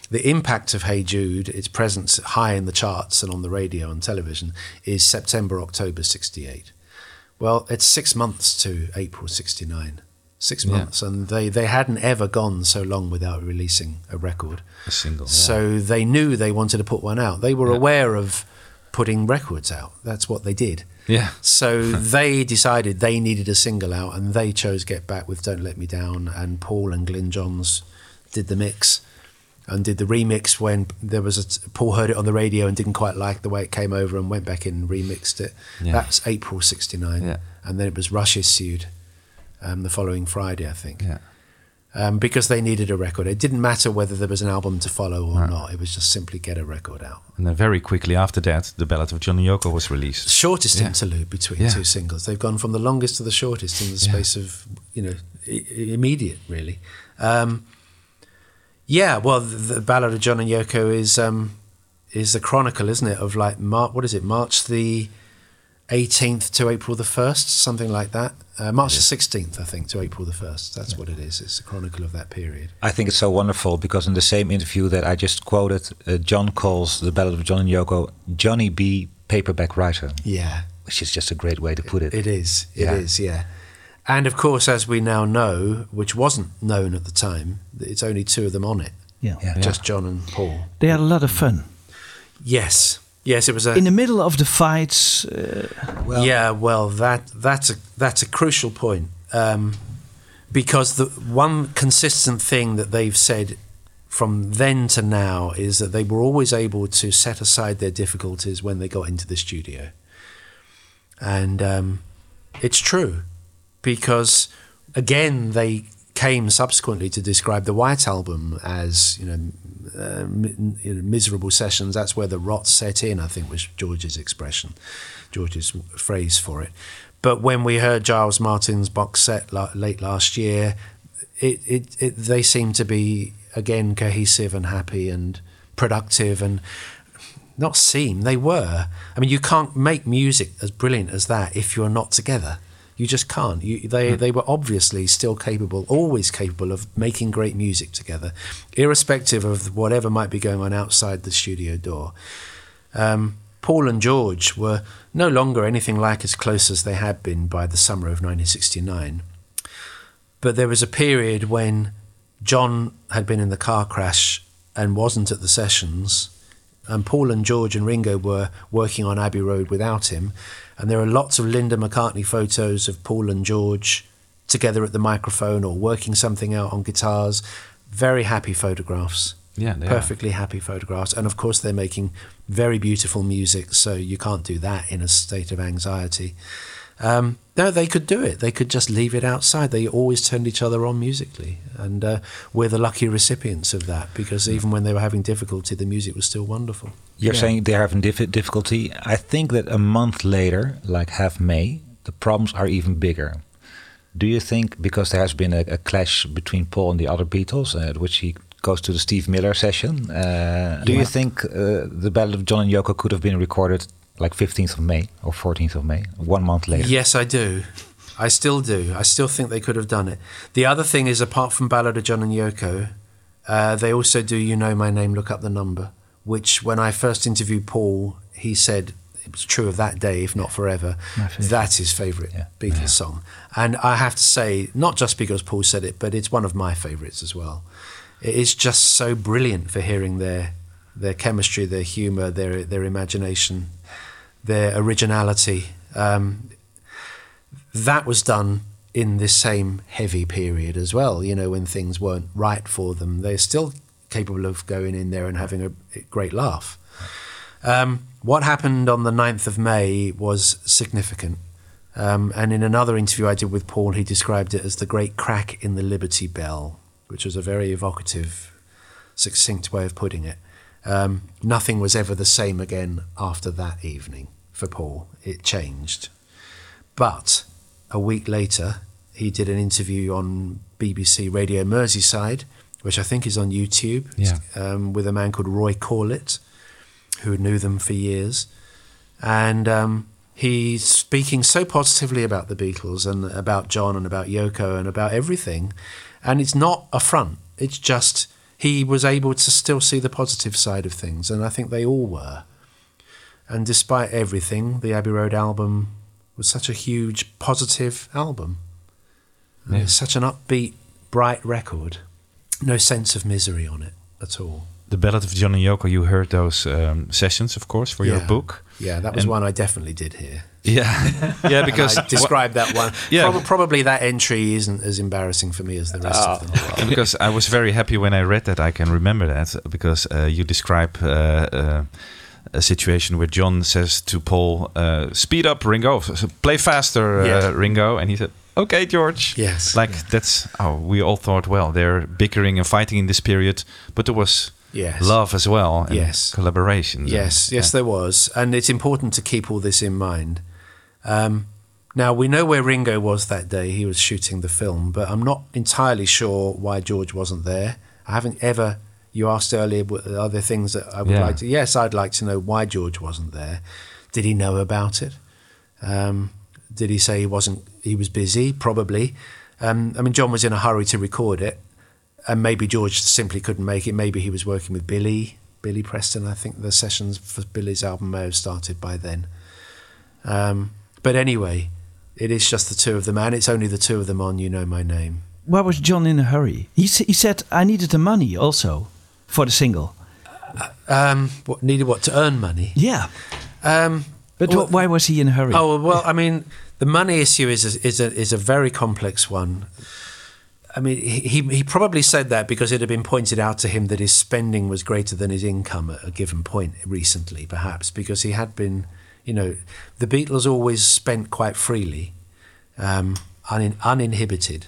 the impact of Hey Jude, its presence high in the charts and on the radio and television, is September October '68. Well, it's six months to April '69. Six
Yeah.
months, and they, they hadn't ever gone so long without releasing a record.
a single. yeah.
So they knew they wanted to put one out. They were
Yeah.
aware of putting records out. That's what they did.
Yeah.
So they decided they needed a single out, and they chose Get Back with Don't Let Me Down. And Paul and Glyn Johns did the mix and did the remix when there was a Paul heard it on the radio and didn't quite like the way it came over and went back in and remixed it.
Yeah.
That's April '69,
Yeah.
and then it was Rush issued um, the following Friday, I think
Yeah.
Um, because they needed a record. It didn't matter whether there was an album to follow or not. It was just simply get a record out.
And then very quickly after that, the Ballad of Johnny Yoko was released.
Shortest
Yeah.
interlude between
Yeah.
two singles. They've gone from the longest to the shortest in the
Yeah.
space of you know i- i- immediate, really. Um, yeah, well, the, the Ballad of John and Yoko is um, is the chronicle, isn't it, of like Mar- what is it, March the 18th to April the 1st, something like that. Uh, March the 16th, I think, to April the 1st. That's what it is. It's a chronicle of that period.
I think it's so wonderful because in the same interview that I just quoted, uh, John calls the Ballad of John and Yoko Johnny B. paperback writer,
Yeah.
which is just a great way to put it.
It is. It is.
Yeah.
Yeah. And of course, as we now know, which wasn't known at the time, it's only two of them on it,
Yeah.
Yeah.
just John and Paul.
They had a lot of fun.
Yes. Yes, it was a.
In the middle of the fights, uh,
yeah, well, that that's a that's a crucial point um, because the one consistent thing that they've said from then to now is that they were always able to set aside their difficulties when they got into the studio, and um, it's true because again they came subsequently to describe the White Album as you know, uh, miserable sessions. That's where the rot set in. I think was George's expression, George's phrase for it. But when we heard Giles Martin's box set la- late last year, it, it, it they seem to be again cohesive and happy and productive and not seem they were. I mean, you can't make music as brilliant as that if you're not together. You just can't. You, they they were obviously still capable, always capable of making great music together, irrespective of whatever might be going on outside the studio door. Um, Paul and George were no longer anything like as close as they had been by the summer of 1969. But there was a period when John had been in the car crash and wasn't at the sessions, and Paul and George and Ringo were working on Abbey Road without him. And there are lots of Linda McCartney photos of Paul and George together at the microphone or working something out on guitars. Very happy photographs.
Yeah, they are.
perfectly happy photographs. And of course, they're making very beautiful music, so you can't do that in a state of anxiety. Um, no, they could do it. They could just leave it outside. They always turned each other on musically, and uh, we're the lucky recipients of that because even when they were having difficulty, the music was still wonderful.
You're
Yeah.
saying they're having dif- difficulty. I think that a month later, like half May, the problems are even bigger. Do you think because there has been a, a clash between Paul and the other Beatles, uh, at which he goes to the Steve Miller session, uh, do you think uh, the Ballad of John and Yoko could have been recorded like 15th of May or 14th of May, one month later?
Yes, I do. I still do. I still think they could have done it. The other thing is, apart from Ballad of John and Yoko, uh, they also do You Know My Name, Look Up the Number, which when I first interviewed Paul, he said it was true of that day, if not forever. That's his favourite
Yeah.
Beatles song. And I have to say, not just because Paul said it, but it's one of my favourites as well. It is just so brilliant for hearing their their chemistry, their humour, their their imagination, their originality. Um, that was done in this same heavy period as well. You know, when things weren't right for them, they're still capable of going in there and having a great laugh. Um, what happened on the 9th of May was significant Um, and in another interview I did with Paul, he described it as the great crack in the Liberty Bell, which was a very evocative, succinct way of putting it. Um, nothing was ever the same again after that evening for Paul. It changed. But a week later, he did an interview on BBC Radio Merseyside, which I think is on YouTube,
Yeah.
um, with a man called Roy Corlett, who knew them for years. And um, he's speaking so positively about the Beatles and about John and about Yoko and about everything. And it's not a front, it's just he was able to still see the positive side of things. And I think they all were. And despite everything, the Abbey Road album was such a huge positive album.
Yeah.
It's such an upbeat, bright record. No sense of misery on it at all.
The Ballad of John and Yoko, you heard those um, sessions, of course, for your book.
Yeah, that was
And-
one I definitely did hear.
Yeah, yeah, because
I described that one.
Yeah.
Prob- probably that entry isn't as embarrassing for me as the rest of them.
Because I was very happy when I read that. I can remember that because uh, you describe uh, uh, a situation where John says to Paul, uh, "Speed up, Ringo! Play faster, uh,
Yeah.
Ringo!" And he said, "Okay, George."
Yes,
like that's. Oh, we all thought, well, they're bickering and fighting in this period, but there was
Yes.
love as well. And
Yes.
collaboration.
Yes, yes,
Yeah.
there was, and it's important to keep all this in mind. Um, now we know where Ringo was that day; he was shooting the film, but I'm not entirely sure why George wasn't there. I haven't ever. You asked earlier, are there things that I would
Yeah.
like to? Yes, I'd like to know why George wasn't there. Did he know about it? Um, did he say he wasn't? He was busy, probably. Um, I mean, John was in a hurry to record it, and maybe George simply couldn't make it. Maybe he was working with Billy, Billy Preston. I think the sessions for Billy's album may have started by then. Um, but anyway, it is just the two of them, and it's only the two of them on "You Know My Name."
Why was John in a hurry? He, s- he said, I needed the money also for the single.
Um, what needed what to earn money?
Yeah.
Um,
But
well-
why was he in a hurry?
Oh well, I mean, the money issue is a, is a is a very complex one. I mean, he he probably said that because it had been pointed out to him that his spending was greater than his income at a given point recently, perhaps because he had been, you know, the Beatles always spent quite freely, um, unin, uninhibited,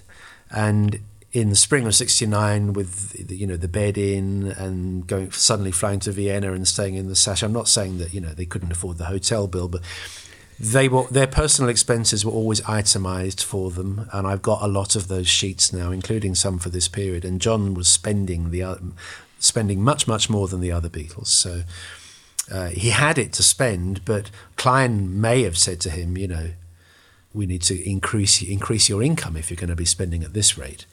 and in the spring of '69, with the, you know the bed in and going suddenly flying to Vienna and staying in the Sacher. I'm not saying that you know they couldn't afford the hotel bill, but they were their personal expenses were always itemized for them, and I've got a lot of those sheets now, including some for this period. And John was spending the spending much much more than the other Beatles, so uh, he had it to spend. But Klein may have said to him, you know, we need to increase increase your income if you're going to be spending at this rate.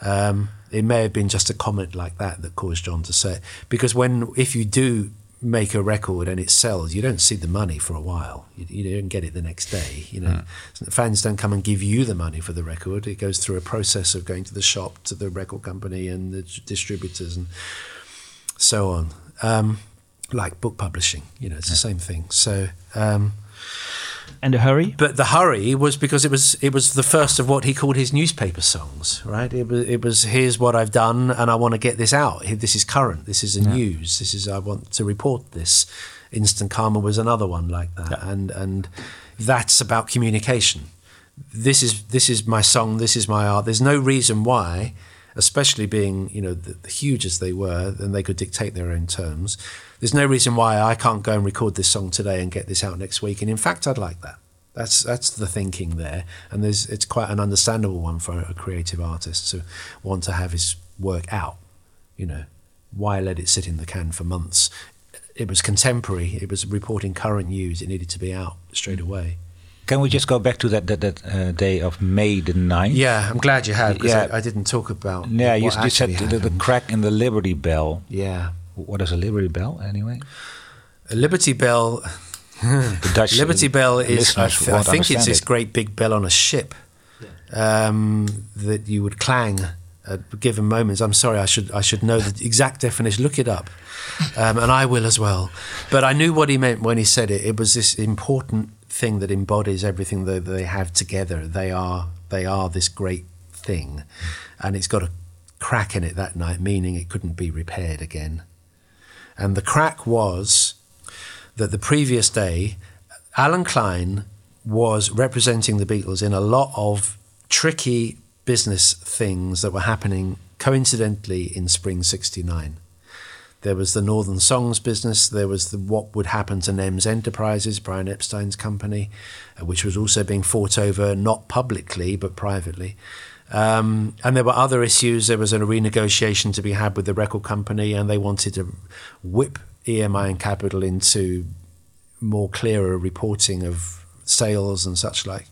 Um, it may have been just a comment like that that caused John to say. Because when if you do make a record and it sells, you don't see the money for a while. You, you don't get it the next day. You know, fans don't come and give you the money for the record. It goes through a process of going to the shop, to the record company, and the distributors, and so on. Um, like book publishing, you know, it's the same thing. So. Um,
and a hurry?
But the hurry was because it was it was the first of what he called his newspaper songs, right? It was it was here's what I've done and I want to get this out. This is current. This is a news. This is I want to report this. Instant Karma was another one like that, and and that's about communication. This is this is my song. This is my art. There's no reason why, especially being you know the, the huge as they were, and they could dictate their own terms. There's no reason why I can't go and record this song today and get this out next week. And in fact, I'd like that. That's that's the thinking there, and there's it's quite an understandable one for a creative artist to want to have his work out. You know, why let it sit in the can for months? It was contemporary. It was reporting current news. It needed to be out straight away.
Can we just go back to that that, that uh, day of May the 9th?
Yeah, I'm glad you had because
Yeah.
I, I didn't talk about.
Yeah, you,
what
you said the, the crack in the Liberty Bell.
Yeah.
What is a Liberty Bell anyway?
A Liberty Bell.
The Dutch
Liberty Bell is. I, I think it's this
it.
great big bell on a ship um, that you would clang at given moments. I'm sorry, I should I should know the exact definition. Look it up, um, and I will as well. But I knew what he meant when he said it. It was this important thing that embodies everything that they have together. They are they are this great thing, and it's got a crack in it that night, meaning it couldn't be repaired again. And the crack was that the previous day, Allen Klein was representing the Beatles in a lot of tricky business things that were happening coincidentally in spring 69. There was the Northern Songs business. There was the what would happen to NEMS Enterprises, Brian Epstein's company, uh, which was also being fought over not publicly but privately. Um, and there were other issues. There was a renegotiation to be had with the record company, and they wanted to whip EMI and Capitol into more clearer reporting of sales and such like.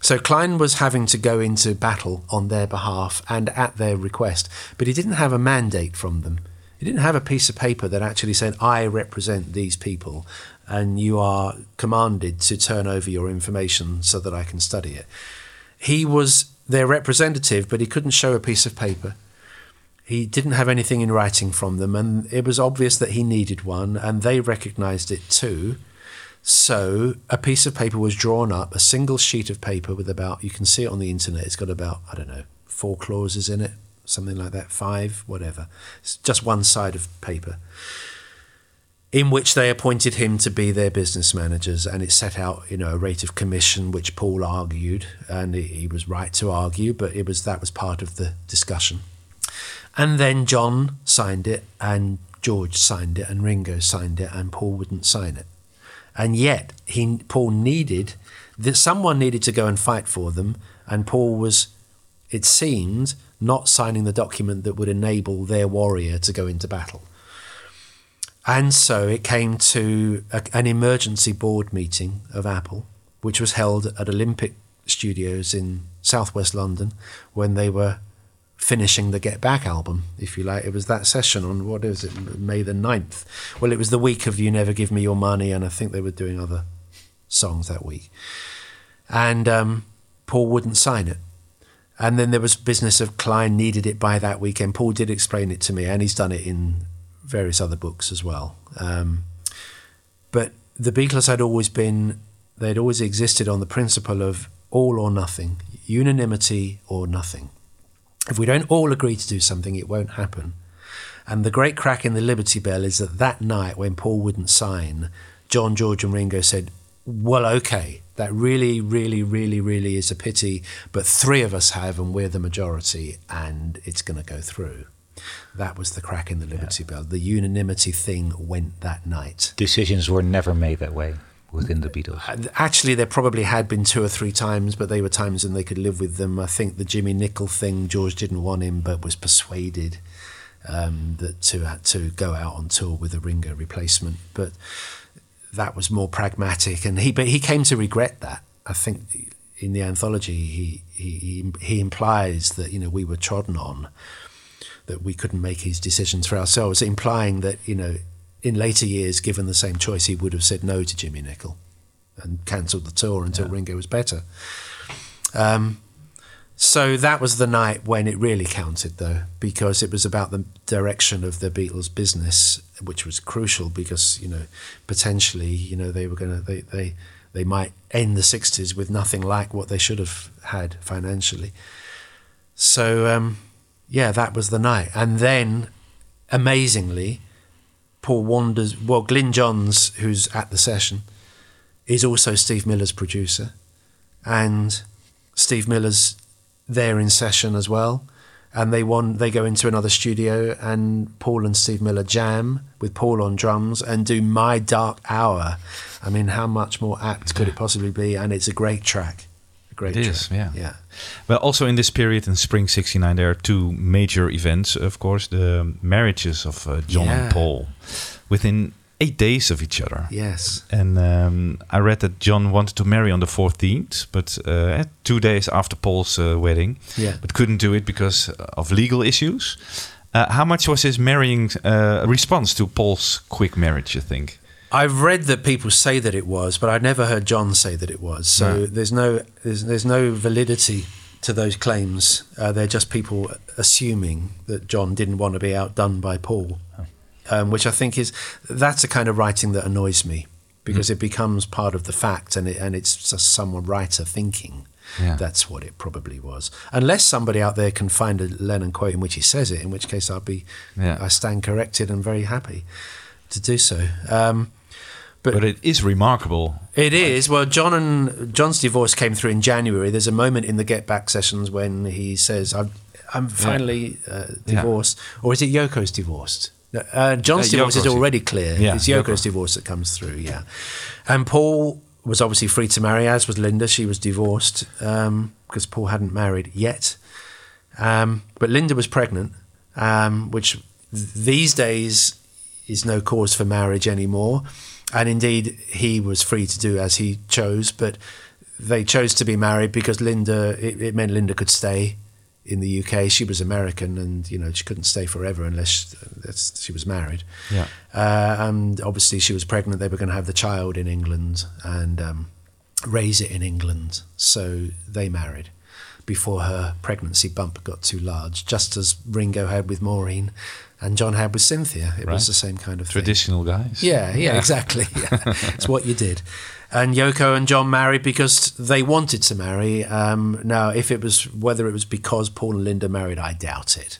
So Klein was having to go into battle on their behalf and at their request, but he didn't have a mandate from them. He didn't have a piece of paper that actually said, I represent these people and you are commanded to turn over your information so that I can study it. He was their representative, but he couldn't show a piece of paper. He didn't have anything in writing from them, and it was obvious that he needed one, and they recognized it too. So a piece of paper was drawn up, a single sheet of paper with about, you can see it on the internet, it's got about, I don't know, four clauses in it, something like that, five, whatever. It's just one side of paper. In which they appointed him to be their business managers, and it set out, you know, a rate of commission, which Paul argued, and he was right to argue, but it was that was part of the discussion. And then John signed it, and George signed it, and Ringo signed it, and Paul wouldn't sign it and yet he Paul needed that someone needed to go and fight for them, and Paul was, it seemed, not signing the document that would enable their warrior to go into battle. And so it came to a, an emergency board meeting of Apple, which was held at Olympic Studios in southwest London when they were finishing the Get Back album, if you like. It was that session on, what is it, May the 9th. Well, it was the week of You Never Give Me Your Money, and I think they were doing other songs that week. And um, Paul wouldn't sign it. And then there was business of Klein needed it by that weekend. Paul did explain it to me, and he's done it in various other books as well. Um, but the Beatles had always been, they'd always existed on the principle of all or nothing, unanimity or nothing. If we don't all agree to do something, it won't happen. And the great crack in the Liberty Bell is that that night when Paul wouldn't sign, John, George, and Ringo said, Well, okay, that really, really, really, really is a pity, but three of us have, and we're the majority, and it's going to go through. That was the crack in the Liberty yeah. Bell. The unanimity thing went that night.
Decisions were never made that way within the Beatles? Uh,
actually, there probably had been two or three times, but they were times when they could live with them. I think the Jimmy Nicol thing, George didn't want him, but was persuaded um, that to to go out on tour with a Ringo replacement. But that was more pragmatic, and he but he came to regret that. I think in the anthology, he he he implies that you know we were trodden on, that we couldn't make his decisions for ourselves, implying that you know in later years, given the same choice, he would have said no to Jimmy Nicol and cancelled the tour until yeah. Ringo was better. Um, so that was the night when it really counted, though, because it was about the direction of the Beatles' business, which was crucial because you know potentially you know they were to they they they might end the '60s with nothing like what they should have had financially. So um, yeah, that was the night, and then amazingly Paul wanders. Well, Glyn Johns, who's at the session, is also Steve Miller's producer, and Steve Miller's there in session as well. And they want they go into another studio, and Paul and Steve Miller jam with Paul on drums and do "My Dark Hour." I mean, how much more apt could it possibly be? And it's a great track. A great
it
track.
is, yeah.
Yeah.
Well, also in this period in spring '69, there are two major events. Of course, the marriages of uh, John yeah. and Paul within eight days of each other.
Yes.
And um, I read that John wanted to marry on the 14th, but uh, two days after Paul's uh, wedding,
yeah.
but couldn't do it because of legal issues. Uh, how much was his marrying uh, response to Paul's quick marriage? You think?
I've read that people say that it was, but I've never heard John say that it was. So no. there's no there's, there's no validity to those claims. Uh, they're just people assuming that John didn't want to be outdone by Paul um, which I think is that's a kind of writing that annoys me because mm. it becomes part of the fact and it, and it's just someone writer thinking. Yeah. That's what it probably was. Unless somebody out there can find a Lennon quote in which he says it, in which case I'll be, yeah. I stand corrected and very happy to do so. Um, But,
But it is remarkable.
it is well. John and John's divorce came through in January. There's a moment in the Get Back sessions when he says, "I'm, I'm finally uh, divorced," or is it Yoko's divorced? Uh, John's
Uh,
divorce is already clear.
Yeah,
it's Yoko's
Yoko.
divorce that comes through. Yeah, and Paul was obviously free to marry, as was Linda. She was divorced because Paul hadn't married yet. Um, but Linda was pregnant, um, which th- these days is no cause for marriage anymore. And indeed, he was free to do as he chose, but they chose to be married because Linda, it, it meant Linda could stay in the UK. She was American and, you know, she couldn't stay forever unless she was married.
Yeah.
Uh, and obviously, she was pregnant. They were going to have the child in England and um, raise it in England. So they married before her pregnancy bump got too large, just as Ringo had with Maureen and John had with Cynthia. It
Right.
was the same kind of thing.
Traditional guys.
Yeah, yeah, exactly. Yeah. it's what you did. And Yoko and John married because they wanted to marry. Um, now, if it was whether it was because Paul and Linda married, I doubt it.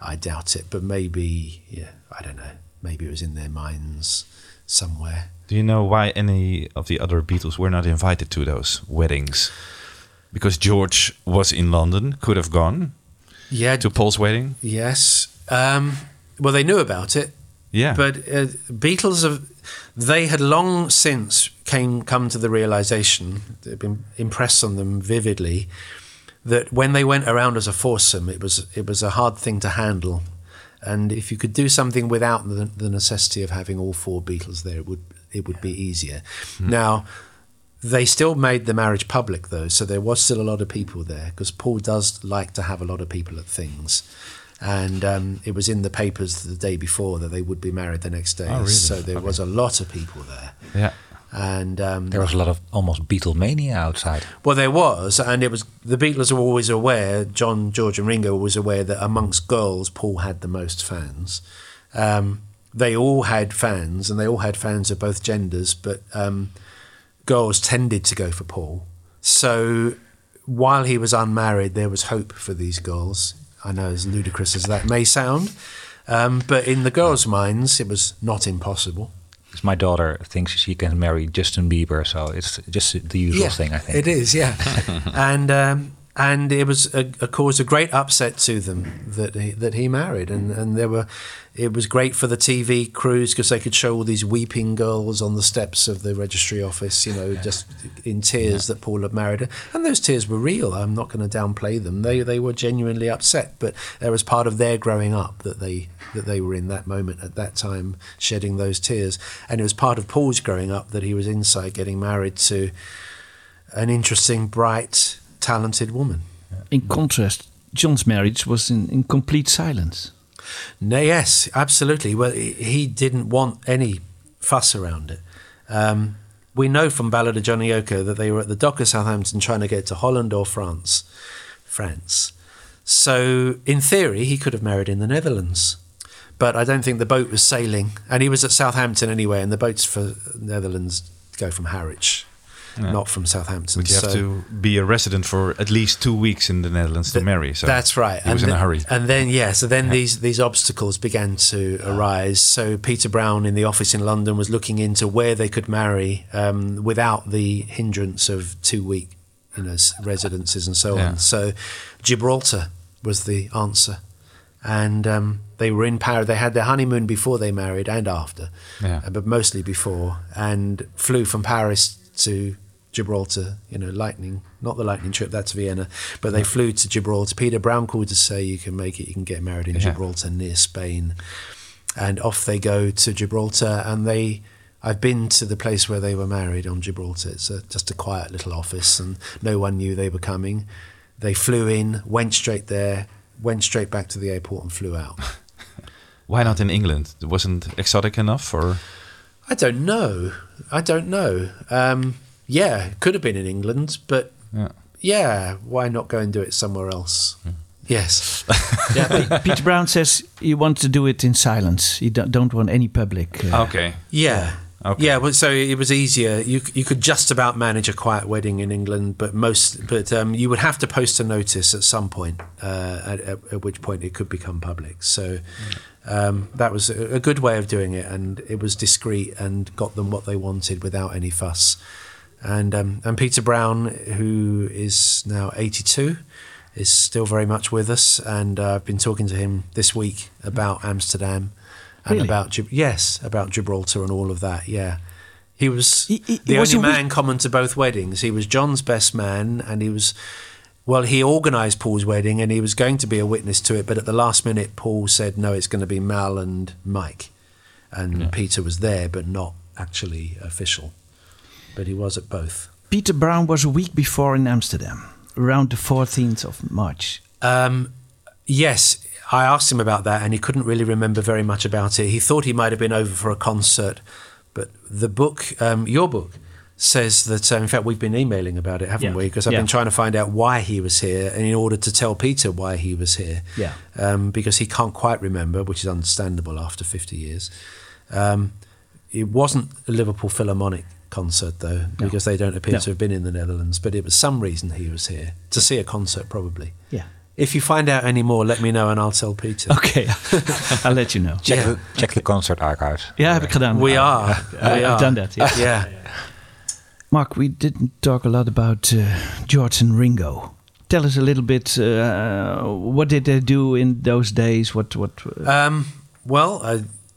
I doubt it. But maybe, yeah, I don't know. Maybe it was in their minds somewhere.
Do you know why any of the other Beatles were not invited to those weddings? Because George was in London, could have gone
Yeah.
to Paul's wedding.
Yes. Um, well, they knew about it.
Yeah.
But uh, Beatles have they had long since came come to the realization, they'd been impressed on them vividly, that when they went around as a foursome, it was it was a hard thing to handle, and if you could do something without the, the necessity of having all four Beatles there, it would it would be easier. Hmm. Now. They still made the marriage public though, so there was still a lot of people there because Paul does like to have a lot of people at things, and um, it was in the papers the day before that they would be married the next day.
Oh, really?
So there was a lot of people there,
Yeah.
and um,
There was a lot of almost Beatlemania outside.
well, there was, and it was the Beatles were always aware. John, George, and Ringo were always aware that amongst girls, Paul had the most fans. Um, they all had fans, and they all had fans of both genders, but um, girls tended to go for Paul. So while he was unmarried, there was hope for these girls. I know, as ludicrous as that may sound, um, but in the girls' minds, it was not impossible.
'Cause My daughter thinks she can marry Justin Bieber, so it's just the usual thing, I think.
It is, yeah. and um, and it was a, a cause a great upset to them that he, that he married, and and there were, it was great for the TV crews because they could show all these weeping girls on the steps of the registry office, you know, just in tears that Paul had married her, and those tears were real. I'm not going to downplay them. They they were genuinely upset, but there was part of their growing up that they that they were in that moment at that time shedding those tears, and it was part of Paul's growing up that he was inside getting married to an interesting, bright, talented woman.
In contrast, John's marriage was in, in complete silence.
No, yes, absolutely. Well, he didn't want any fuss around it. Um, we know from Ballad of Johnny Yoko that they were at the dock of Southampton trying to get to Holland or France. France. So, in theory, he could have married in the Netherlands. But I don't think the boat was sailing. And he was at Southampton anyway, and the boats for Netherlands go from Harwich, not from Southampton.
But you have
So-
to be a resident for at least two weeks in the Netherlands to marry. So
That's right.
He was in a hurry.
And then yeah, so then these these obstacles began to arise. So Peter Brown in the office in London was looking into where they could marry um, without the hindrance of two week, you know, residences and so
Yeah.
on. So Gibraltar was the answer. And um, they were in Paris. They had their honeymoon before they married and after,
Yeah.
uh, but mostly before. And flew from Paris to Gibraltar. You know, lightning, not the lightning trip. That's Vienna, but they flew to Gibraltar. Peter Brown called to say you can make it. You can get married in
Yeah.
Gibraltar near Spain, and off they go to Gibraltar. And they, I've been to the place where they were married on Gibraltar. It's a, just a quiet little office, and no one knew they were coming. They flew in, went straight there, went straight back to the airport, and flew out.
Why not in England? It wasn't exotic enough, or
I don't know. I don't know. Um, yeah, it could have been in England, but
Yeah.
yeah, why not go and do it somewhere else? Yes.
Yeah, Peter Brown says he wants to do it in silence. He don't, don't want any public. uh,
okay?
Yeah.
Okay.
Yeah, well, so it was easier. You you could just about manage a quiet wedding in England, but most but um, you would have to post a notice at some point, uh, at, at, at which point it could become public. So um, that was a, a good way of doing it, and it was discreet and got them what they wanted without any fuss. And um, and Peter Brown, who is now eighty two, is still very much with us, and uh, I've been talking to him this week about Amsterdam and
Really?
about yes, about Gibraltar and all of that. Yeah, he was
He- he-
the
was
only man common to both weddings. He was John's best man, and he was well. He organised Paul's wedding, and he was going to be a witness to it. But at the last minute, Paul said, "No, it's going to be Mal and Mike," and Peter was there, but not actually official. But he was at both.
Peter Brown was a week before in Amsterdam, around the 14th of March.
Um, yes, I asked him about that, and he couldn't really remember very much about it. He thought he might have been over for a concert, but the book, um, your book, says that. Uh, in fact, we've been emailing about it, haven't
Yeah.
we? Because I've
Yeah.
been trying to find out why he was here, and in order to tell Peter why he was here.
Yeah.
Um, because he can't quite remember, which is understandable after fifty years. Um, it wasn't a Liverpool Philharmonic concert though, because they don't appear
No.
to have been in the Netherlands. But it was some reason he was here to see a concert, probably.
Yeah.
If you find out any more, let me know and I'll tell Peter.
Okay, I'll let you know.
Check,
Yeah.
the, check the concert archives.
Ja, heb ik gedaan.
We are.
I-
We
I've
are.
done that. Yeah.
Yeah.
Mark, we didn't talk a lot about uh, George and Ringo. Tell us a little bit. Uh, what did they do in those days? What? What? Uh,
Um, well, I,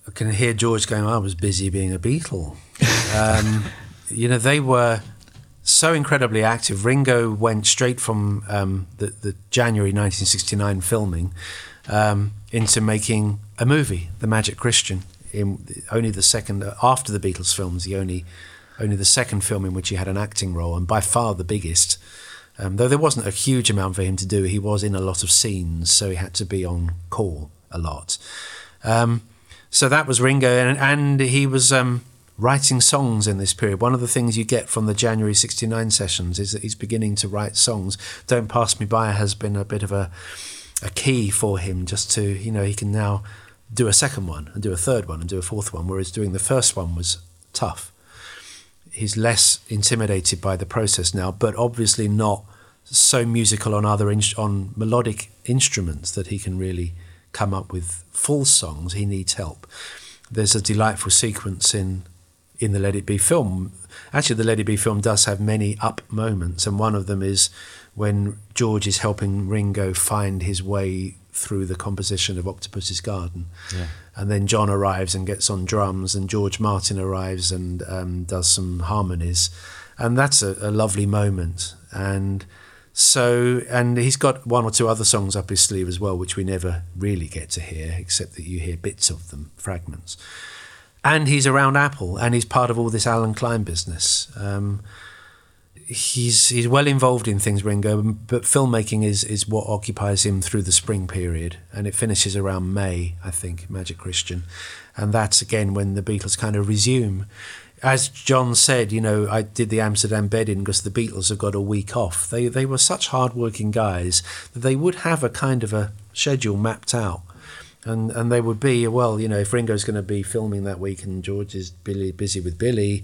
I can hear George going, I was busy being a Beatle. Um, you know, they were so incredibly active. Ringo went straight from um, the, the January 1969 filming um, into making a movie, The Magic Christian. In only the second after the Beatles films, the only only the second film in which he had an acting role, and by far the biggest. Um, though there wasn't a huge amount for him to do, he was in a lot of scenes, so he had to be on call a lot. Um, so that was Ringo, and, and he was um, writing songs in this period. One of the things you get from the January '69 sessions is that he's beginning to write songs. "Don't Pass Me By" has been a bit of a a key for him, just to you know he can now do a second one and do a third one and do a fourth one, whereas doing the first one was tough he's less intimidated by the process now, but obviously not so musical on other in- on melodic instruments that he can really come up with full songs. He needs help. There's a delightful sequence in in the Let It Be film. Actually, the Let It Be film does have many up moments, and one of them is when George is helping Ringo find his way through the composition of Octopus's Garden. And then John arrives and gets on drums, and George Martin arrives and um, does some harmonies. And that's a, a lovely moment. And so, and he's got one or two other songs up his sleeve as well, which we never really get to hear, except that you hear bits of them, fragments. And he's around Apple, and he's part of all this Allen Klein business. Um, he's he's well involved in things, Ringo, but filmmaking is is what occupies him through the spring period, and it finishes around May, I think, Magic Christian, and that's again when the Beatles kind of resume. As John said, you know, I did the Amsterdam bedding because the Beatles have got a week off. They they were such hard-working guys that they would have a kind of a schedule mapped out. And, and they would be well, you know, if Ringo's going to be filming that week and George is Billy, busy with Billy,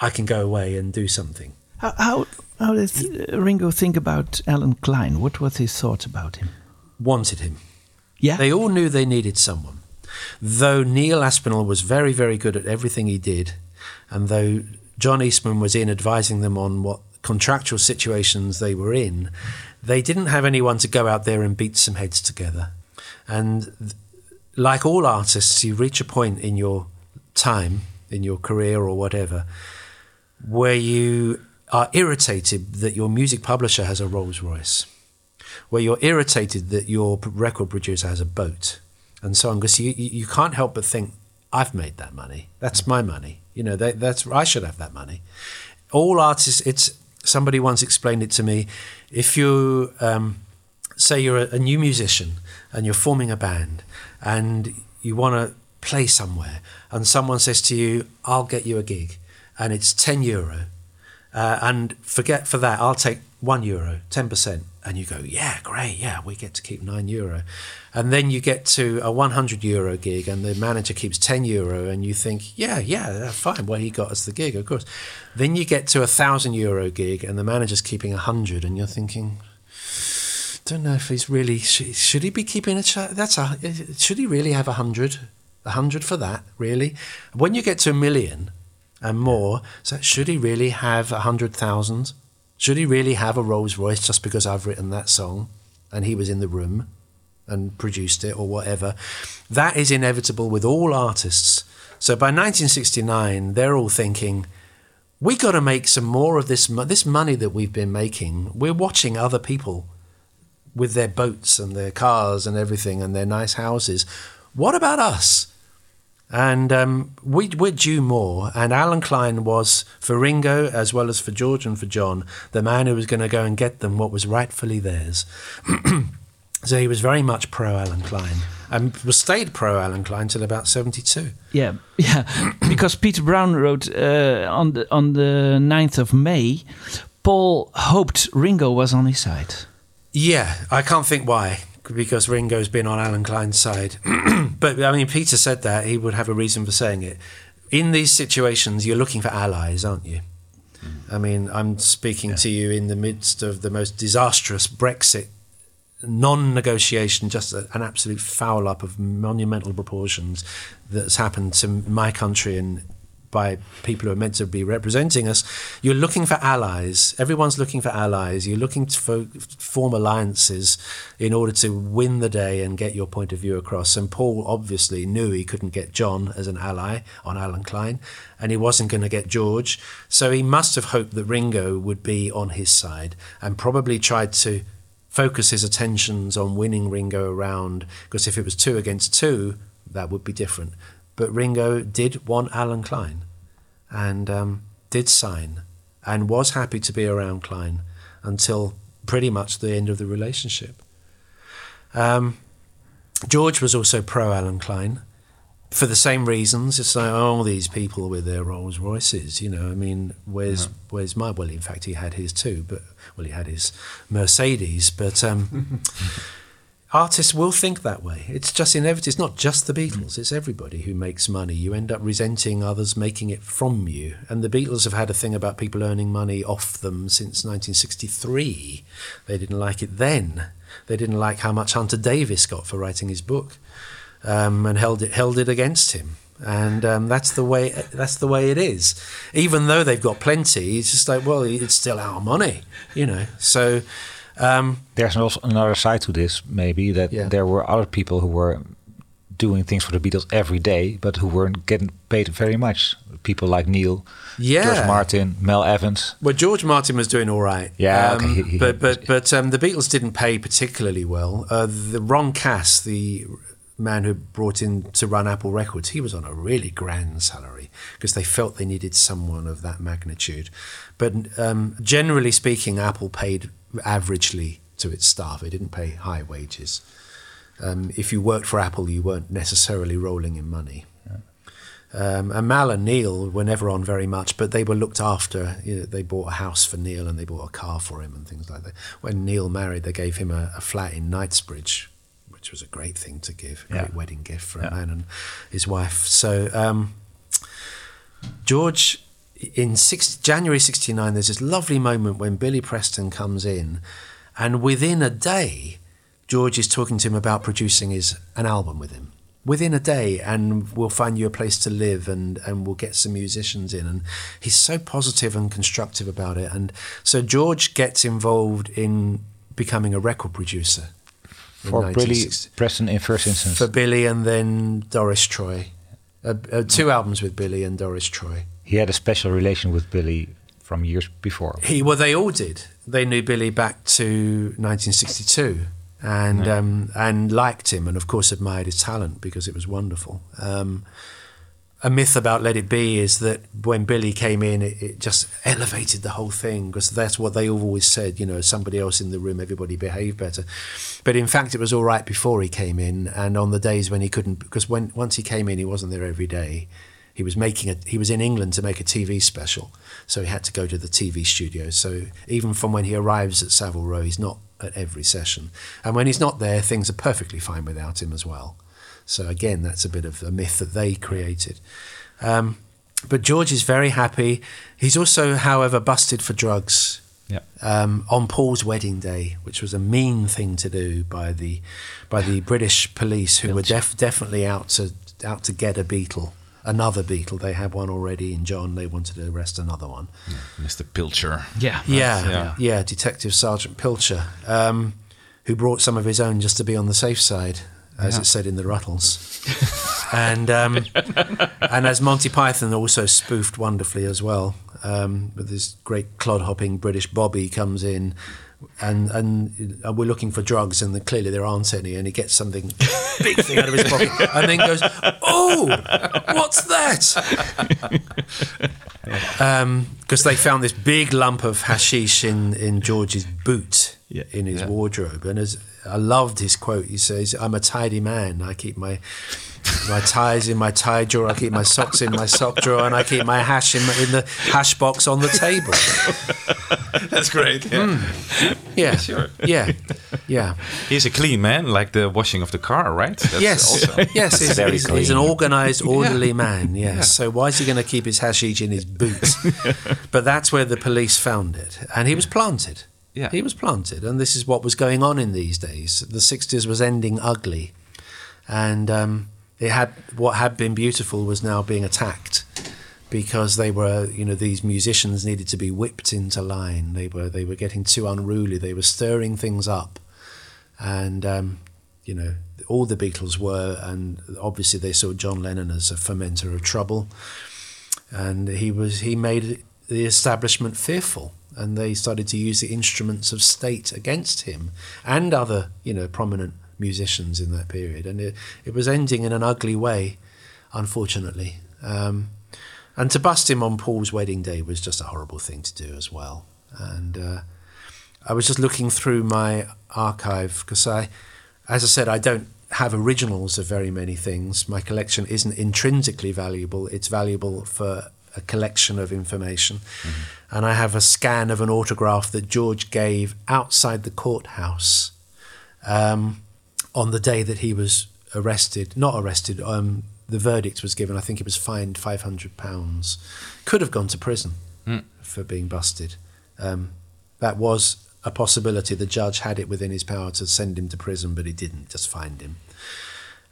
I can go away and do something.
how, how how did Ringo think about Allen Klein? What was his thought about him?
wanted him.
Yeah.
They all knew they needed someone. Though Neil Aspinall was very, very good at everything he did, and though John Eastman was in advising them on what contractual situations they were in, they didn't have anyone to go out there and beat some heads together. And like all artists, you reach a point in your time, in your career or whatever, where you are irritated that your music publisher has a Rolls Royce where you're irritated that your record producer has a boat. And so on because you, you can't help but think I've made that money. That's my money. You know that, that's I should have that money. All artists it's somebody once explained it to me if you um, say you're a, a new musician and you're forming a band and you want to play somewhere and someone says to you I'll get you a gig and it's 10 euro uh, and forget for that I'll take 1 euro 10% and you go, yeah, great, yeah, we get to keep nine euro. And then you get to a 100 euro gig and the manager keeps 10 euro and you think, yeah, yeah, fine. Well, he got us the gig, of course. Then you get to a thousand euro gig and the manager's keeping a hundred and you're thinking, don't know if he's really, should, should he be keeping a, that's a, should he really have a hundred? A hundred for that, really? When you get to a million and more, so should he really have a hundred thousand? Should he really have a Rolls Royce just because I've written that song and he was in the room and produced it or whatever? That is inevitable with all artists. So by 1969, they're all thinking, we got to make some more of this mo- this money that we've been making. We're watching other people with their boats and their cars and everything and their nice houses. What about us? And um, we, we're due more. And Allen Klein was, for Ringo, as well as for George and for John, the man who was going to go and get them what was rightfully theirs. so he was very much pro Allen Klein and was stayed pro Allen Klein till about 72.
Yeah, yeah. because Peter Brown wrote uh, on the on the 9th of May, Paul hoped Ringo was on his side.
Yeah, I can't think why, because Ringo's been on Allen Klein's side. but I mean, Peter said that he would have a reason for saying it. In these situations, you're looking for allies, aren't you? Mm. I mean, I'm speaking to you in the midst of the most disastrous Brexit non negotiation, just a, an absolute foul up of monumental proportions that's happened to my country and by people who are meant to be representing us. You're looking for allies. Everyone's looking for allies. You're looking to fo- form alliances in order to win the day and get your point of view across. And Paul obviously knew he couldn't get John as an ally on Allen Klein, and he wasn't going to get George. So he must have hoped that Ringo would be on his side and probably tried to focus his attentions on winning Ringo around because if it was two against two, that would be different. But Ringo did want Allen Klein and um, did sign and was happy to be around Klein until pretty much the end of the relationship. Um, George was also pro Allen Klein for the same reasons. It's like all these people with their Rolls Royces, you know. I mean, where's
Yeah.
where's my? Well, in fact, he had his too, but well, he had his Mercedes. But um, artists will think that way. It's just inevitable. It's not just the Beatles. It's everybody who makes money. You end up resenting others making it from you. And the Beatles have had a thing about people earning money off them since 1963. They didn't like it then. They didn't like how much Hunter Davies got for writing his book, um, and held it held it against him. And um, that's the way that's the way it is. Even though they've got plenty, it's just like well, it's still our money, you know. So. Um,
There's also another side to this, maybe that
Yeah.
there were other people who were doing things for the Beatles every day, but who weren't getting paid very much. People like Neil,
Yeah.
George Martin, Mal Evans.
Well, George Martin was doing all right.
Yeah,
um,
okay,
but but but um, the Beatles didn't pay particularly well. Uh, the Ron Cass, the man who brought in to run Apple Records, he was on a really grand salary because they felt they needed someone of that magnitude. But um, generally speaking, Apple paid averagely to its staff. It didn't pay high wages. Um, if you worked for Apple, you weren't necessarily rolling in money. Um, and Mal and Neil were never on very much, but they were looked after. You know, they bought a house for Neil and they bought a car for him and things like that. When Neil married, they gave him a, a flat in Knightsbridge, which was a great thing to give, a great wedding gift for
Yeah.
a man and his wife. So um, George, in six, January '69, there's this lovely moment when Billy Preston comes in, and within a day, George is talking to him about producing his an album with him. Within a day, and we'll find you a place to live, and and we'll get some musicians in. And he's so positive and constructive about it. And so George gets involved in becoming a record producer
For Billy Preston in first instance.
for Billy, and then Doris Troy. Uh, uh, two albums with Billy and Doris Troy.
He had a special relation with Billy from years before.
He well, they all did. They knew Billy back to 1962, and um, and liked him, and of course admired his talent because it was wonderful. Um, a myth about Let It Be is that when Billy came in, it, it just elevated the whole thing because that's what they always said. You know, somebody else in the room, everybody behaved better. But in fact, it was all right before he came in, and on the days when he couldn't, because when once he came in, he wasn't there every day. He was making a he was in England to make a TV special, so he had to go to the TV studio. So even from when he arrives at Savile Row, he's not at every session, and when he's not there, things are perfectly fine without him as well. So again, that's a bit of a myth that they created. Um, but George is very happy. He's also, however, busted for drugs
Yeah.
um, on Paul's wedding day, which was a mean thing to do by the by the British police, who were def- definitely out to out to get a Beatle, another Beatle. They had one already in John. They wanted to arrest another one.
Mr. Pilcher.
Yeah.
Yeah,
yeah.
yeah, Detective Sergeant Pilcher, um, who brought some of his own just to be on the safe side, as it said in the Ruttles. and um, and as Monty Python also spoofed wonderfully as well, um, with this great clod-hopping British Bobby comes in. And and we're looking for drugs, and then clearly there aren't any. And he gets something big thing out of his pocket, and then goes, "Oh, what's that?" Um, because they found this big lump of hashish in, in George's boot
Yeah.
in his wardrobe. And as I loved his quote, he says, "I'm a tidy man. I keep my my ties in my tie drawer. I keep my socks in my sock drawer, and I keep my hash in, in the hash box on the table."
That's great. Yeah.
Yeah,
Sure.
Yeah, yeah.
He's a clean man, like the washing of the car, right? That's
yes,
Also.
yes. He's,
very
he's, he's an organised, orderly man. Yes. So why is he going to keep his hashish in his boot? but that's where the police found it, and he was planted.
Yeah.
He was planted, and this is what was going on in these days. The '60s was ending ugly, and um, it had what had been beautiful was now being attacked because they were, you know, these musicians needed to be whipped into line. They were they were getting too unruly. They were stirring things up, and um, you know, all the Beatles were, and obviously they saw John Lennon as a fomenter of trouble, and he was he made the establishment fearful, and they started to use the instruments of state against him and other, you know, prominent musicians in that period, and it, it was ending in an ugly way, unfortunately. Um, and to bust him on Paul's wedding day was just a horrible thing to do as well. And uh, I was just looking through my archive because I, as I said, I don't have originals of very many things. My collection isn't intrinsically valuable, it's valuable for a collection of information. And I have a scan of an autograph that George gave outside the courthouse um, on the day that he was arrested. Not arrested, um, the verdict was given. I think he was fined £500. Could have gone to prison for being busted. Um, that was a possibility. The judge had it within his power to send him to prison, but he didn't, just fined him.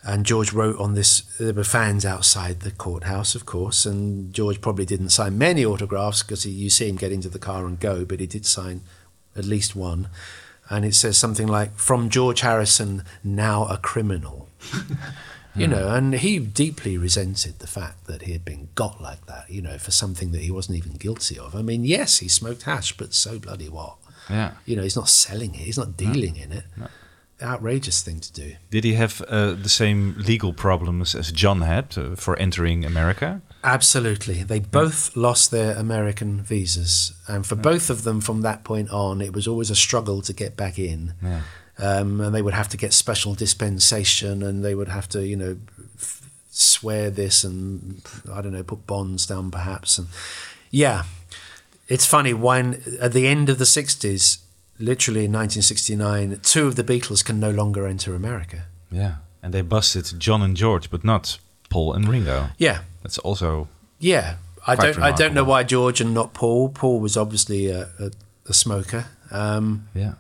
And George wrote on this. There were fans outside the courthouse, of course, and George probably didn't sign many autographs because you see him get into the car and go, but he did sign at least one. And it says something like, From George Harrison, now a criminal. you know, and he deeply resented the fact that he had been got like that, you know, for something that he wasn't even guilty of. I mean, yes, he smoked hash, but so bloody what?
Yeah.
You know, he's not selling it, he's not dealing in it. Outrageous thing to do.
Did he have uh, the same legal problems as John had uh, for entering America?
Absolutely. They both lost their American visas. And for both of them from that point on, it was always a struggle to get back in.
Yeah.
Um, and they would have to get special dispensation and they would have to, you know, f- swear this and, I don't know, put bonds down perhaps. And yeah, it's funny. When at the end of the 60s, literally in 1969, two of the Beatles can no longer enter America.
Yeah. And they busted John and George, but not Paul and Ringo.
Yeah,
That's also
Yeah, I don't. I don't know why George and not Paul. Paul was obviously a, a, a smoker, um,
yeah.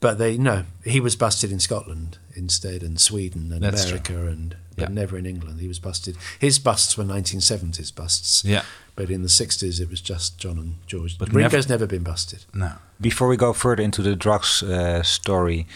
but they no. He was busted in Scotland instead, and Sweden and
That's true.
America, and but
Yeah.
never in England. He was busted. His busts were 1970s busts.
Yeah.
but in the 60s it was just John and George.
But
But Ringo's never been busted.
No.
Before we go further into the drugs uh, story,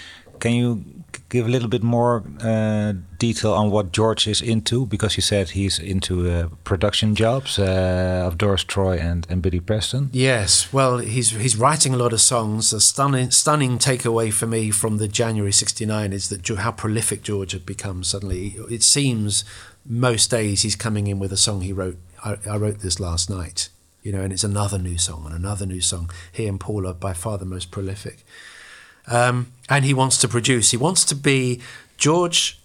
can you g- give a little bit more uh, detail on what George is into? Because you said he's into uh, production jobs uh, of Doris Troy and, and Billy Preston.
Yes, well, he's he's writing a lot of songs. A stunning stunning takeaway for me from the January '69 is that how prolific George had become. Suddenly, it seems most days he's coming in with a song he wrote. I, I wrote this last night, you know, and it's another new song and another new song. He and Paul are by far the most prolific, um, and he wants to produce. He wants to be. George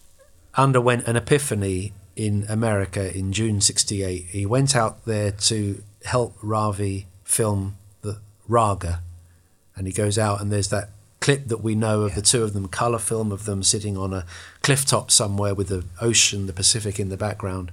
underwent an epiphany in America in June '68. He went out there to help Ravi film the Raga, and he goes out and there's that clip that we know of the two of them, color film of them sitting on a cliff top somewhere with the ocean, the Pacific in the background,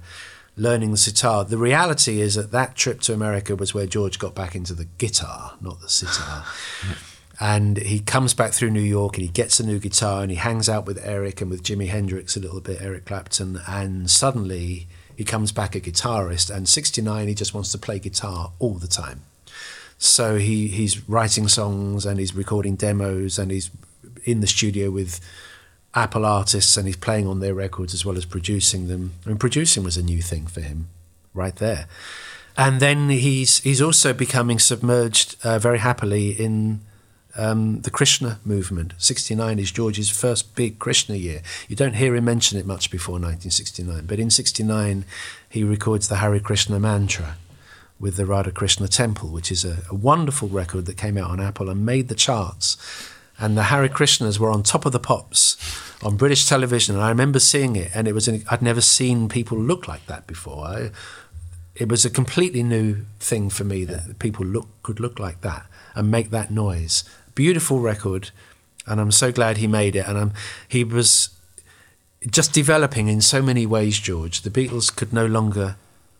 learning the sitar. The reality is that that trip to America was where George got back into the guitar, not the sitar. and he comes back through New York and he gets a new guitar and he hangs out with Eric and with Jimi Hendrix a little bit, Eric Clapton, and suddenly he comes back a guitarist. And 69, he just wants to play guitar all the time. So he, he's writing songs and he's recording demos and he's in the studio with Apple artists and he's playing on their records as well as producing them. I mean, producing was a new thing for him, right there. And then he's he's also becoming submerged uh, very happily in um, the Krishna movement. 69 is George's first big Krishna year. You don't hear him mention it much before 1969, but in 69 he records the Hare Krishna mantra with the Radha Krishna Temple, which is a, a, wonderful record that came out on Apple and made the charts. And the Hare Krishnas were on top of the pops on British television. And I remember seeing it, and it was an, I'd never seen people look like that before. I, it was a completely new thing for me that people look could look like that and make that noise. Beautiful record, and I'm so glad he made it. And I'm, he was just developing in so many ways. George, the Beatles could no longer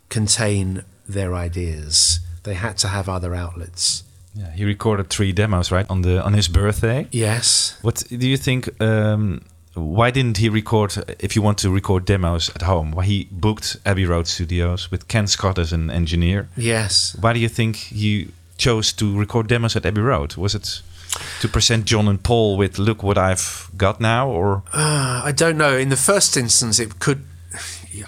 contain their ideas. They had to have other outlets.
Yeah, he recorded three demos, right, on the on his birthday.
Yes.
What do you think? Um, why didn't he record? If you want to record demos at home, why he booked Abbey Road Studios with Ken Scott as an engineer?
Yes.
Why do you think he chose to record demos at Abbey Road? Was it to present John and Paul with "Look what I've got now"? Or
uh, I don't know. In the first instance, it could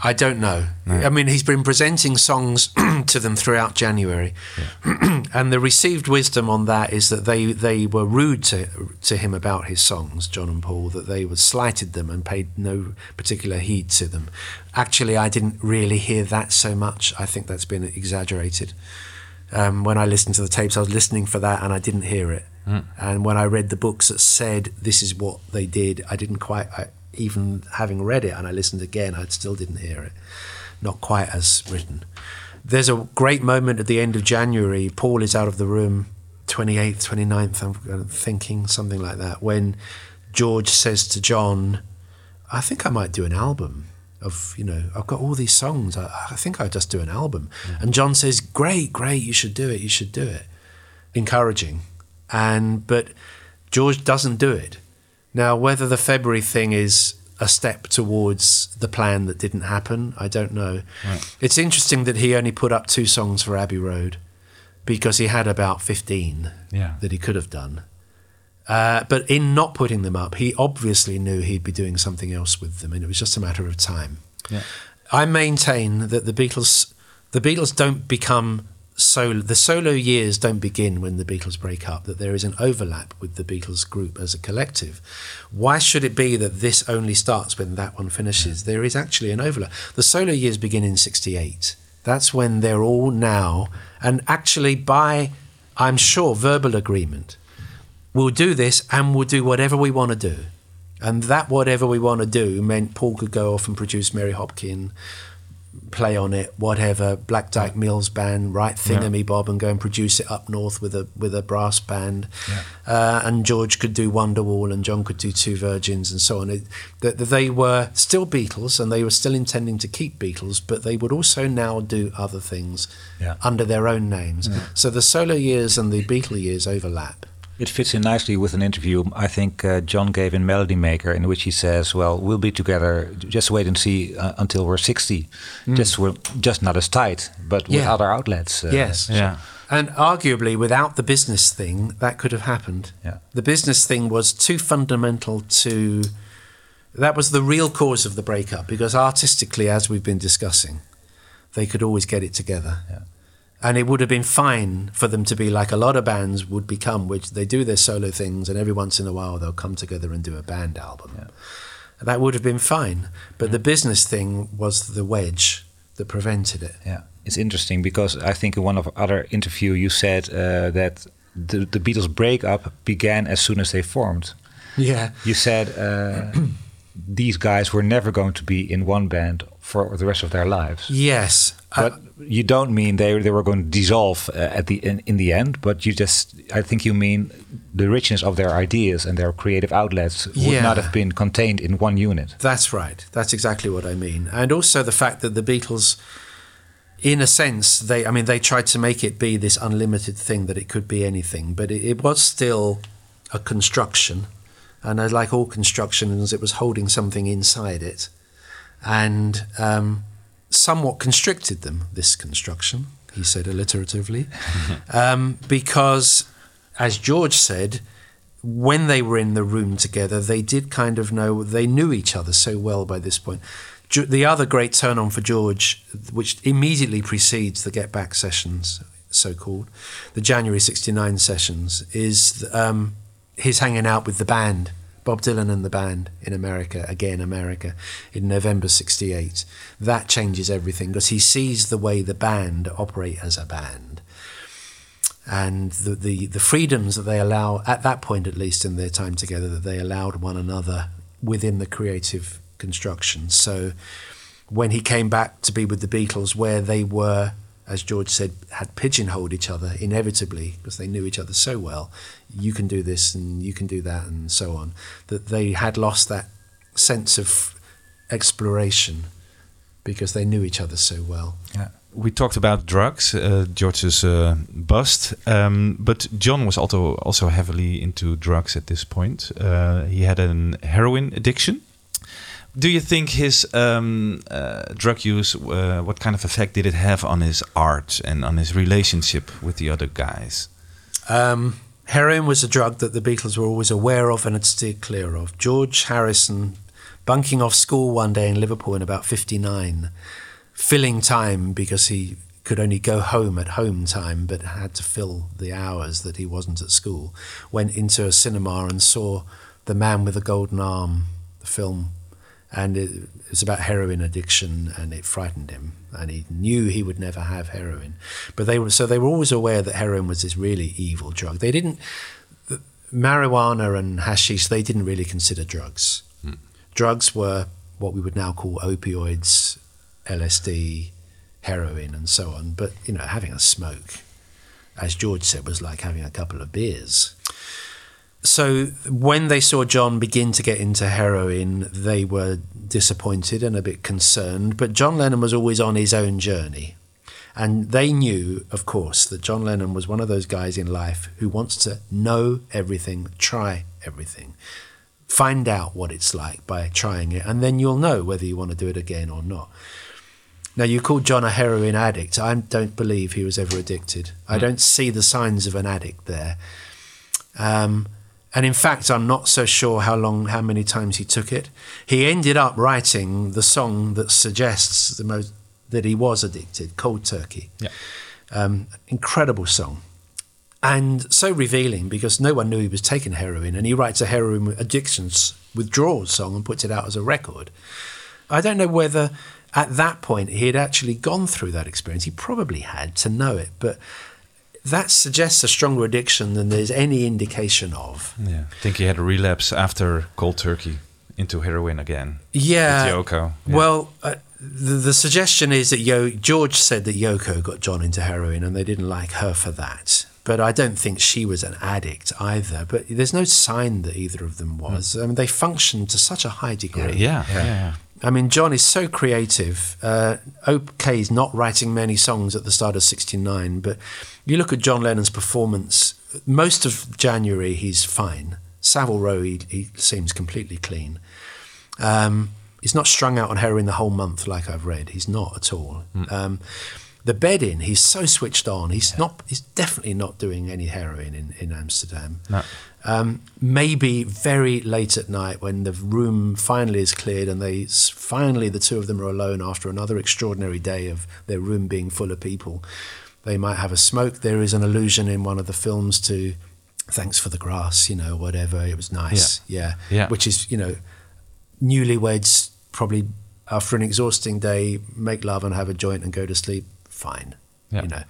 I don't know. No. I mean, he's been presenting songs to them throughout January, yeah. and the received wisdom on that is that they they were rude to to him about his songs, John and Paul. That they were slighted them and paid no particular heed to them. Actually, I didn't really hear that so much. I think that's been exaggerated. Um, when I listened to the tapes, I was listening for that, and I didn't hear it. Mm. And when I read the books that said this is what they did, I didn't quite. I, even having read it and I listened again, I still didn't hear it. Not quite as written. There's a great moment at the end of January. Paul is out of the room, 28th, 29th, I'm thinking, something like that, when George says to John, I think I might do an album of, you know, I've got all these songs. I, I think I'll just do an album. Mm. And John says, Great, great, you should do it, you should do it. Encouraging. And, but George doesn't do it now, whether the February thing is a step towards the plan that didn't happen, I don't know. Right. It's interesting that he only put up two songs for Abbey Road because he had about 15 yeah. that he could have done. Uh, but in not putting them up, he obviously knew he'd be doing something else with them, and it was just a matter of time. Yeah. I maintain that the Beatles, the Beatles don't become solo the solo years don't begin when the Beatles break up that there is an overlap with the Beatles group as a collective. Why should it be that this only starts when that one finishes? There is actually an overlap. The solo years begin in 68 that's when they're all now and actually by I'm sure verbal agreement we'll do this and we'll do whatever we want to do and that whatever we want to do meant Paul could go off and produce Mary Hopkin play on it, whatever. Black Dyke Mills band, write Thingumybob, and go and produce it up north with a with a brass band. Yeah. Uh, and George could do Wonderwall, and John could do Two Virgins, and so on. It, that they were still Beatles, and they were still intending to keep Beatles, but they would also now do other things yeah. under their own names. Yeah. So the solo years and the Beatle years overlap.
It fits in nicely with an interview I think uh, John gave in Melody Maker, in which he says, "Well, we'll be together. Just wait and see uh, until we're 60. Mm. Just we're just not as tight, but with other outlets."
Uh, yes, yeah. And arguably, without the business thing, that could have happened. Yeah. The business thing was too fundamental to. That was the real cause of the breakup because artistically, as we've been discussing, they could always get it together. Yeah and it would have been fine for them to be like a lot of bands would become, which they do their solo things, and every once in a while they'll come together and do a band album. Yeah. That would have been fine, but the business thing was the wedge that prevented it.
Yeah, it's interesting because I think in one of other interview you said uh, that the, the Beatles breakup began as soon as they formed.
Yeah,
you said. Uh, these guys were never going to be in one band for the rest of their lives.
Yes,
but uh, you don't mean they they were going to dissolve uh, at the in, in the end. But you just, I think you mean the richness of their ideas and their creative outlets would
Yeah.
not have been contained in one unit.
That's right. That's exactly what I mean. And also the fact that the Beatles, in a sense, they I mean they tried to make it be this unlimited thing that it could be anything, but it, it was still a construction, and like all constructions, it was holding something inside it, and um, somewhat constricted them. This construction, he said alliteratively, um, because, as George said, when they were in the room together, they did kind of know, they knew each other so well by this point. The other great turn on for George, which immediately precedes the Get Back sessions, so called, the January 69 sessions, is um, his hanging out with the band, Bob Dylan and the band in America, again, America, in November 68. That changes everything because he sees the way the band operate as a band and the, the, the freedoms that they allow, at that point at least in their time together, that they allowed one another within the creative construction. So when he came back to be with the Beatles, where they were, as George said, had pigeonholed each other inevitably because they knew each other so well, you can do this and you can do that and so on, that they had lost that sense of exploration because they knew each other so well. Yeah.
We talked about drugs, uh, George's uh, bust, um, but John was also also heavily into drugs at this point. Uh, he had an heroin addiction. Do you think his um, uh, drug use, uh, what kind of effect did it have on his art and on his relationship with the other guys?
Um, heroin was a drug that the Beatles were always aware of and had steered clear of. George Harrison, bunking off school one day in Liverpool in about 59, filling time because he could only go home at home time but had to fill the hours that he wasn't at school, went into a cinema and saw The Man with the Golden Arm, the film. And it, it was about heroin addiction, and it frightened him. And he knew he would never have heroin, but they were so they were always aware that heroin was this really evil drug. They didn't marijuana and hashish. They didn't really consider drugs. Hmm. Drugs were what we would now call opioids, LSD, heroin, and so on. But you know, having a smoke, as George said, was like having a couple of beers. So when they saw John begin to get into heroin, they were disappointed and a bit concerned. But John Lennon was always on his own journey. And they knew, of course, that John Lennon was one of those guys in life who wants to know everything, try everything, find out what it's like by trying it, and then you'll know whether you want to do it again or not. Now, you called John a heroin addict. I don't believe he was ever addicted. I don't see the signs of an addict there. Um, and in fact, I'm not so sure how long, how many times he took it. He ended up writing the song that suggests the most that he was addicted, "Cold Turkey."
Yeah.
Um, incredible song, and so revealing because no one knew he was taking heroin, and he writes a heroin addictions withdrawal song and puts it out as a record. I don't know whether at that point he had actually gone through that experience. He probably had to know it, but that suggests a stronger addiction than there's any indication of.
Yeah, I think he had a relapse after cold turkey into heroin again.
Yeah.
with Yoko. Yeah.
Well, uh, the, the suggestion is that Yo- George said that Yoko got John into heroin and they didn't like her for that. But I don't think she was an addict either. But there's no sign that either of them was. I mean, they functioned to such a high degree.
yeah, yeah, yeah.
I mean, John is so creative. Uh, OK is not writing many songs at the start of 69, but you look at John Lennon's performance, most of January he's fine. Savile Row, he, he seems completely clean. Um, he's not strung out on heroin the whole month, like I've read. He's not at all. Um, the bed in, he's so switched on. He's not. He's definitely not doing any heroin in, in Amsterdam.
No.
Um, maybe very late at night when the room finally is cleared and they finally the two of them are alone after another extraordinary day of their room being full of people. They might have a smoke. There is an allusion in one of the films to "Thanks for the grass," you know, whatever. It was nice, yeah,
Yeah.
Which is, you know, newlyweds probably after an exhausting day make love and have a joint and go to sleep. Fine,
Yeah.
you know.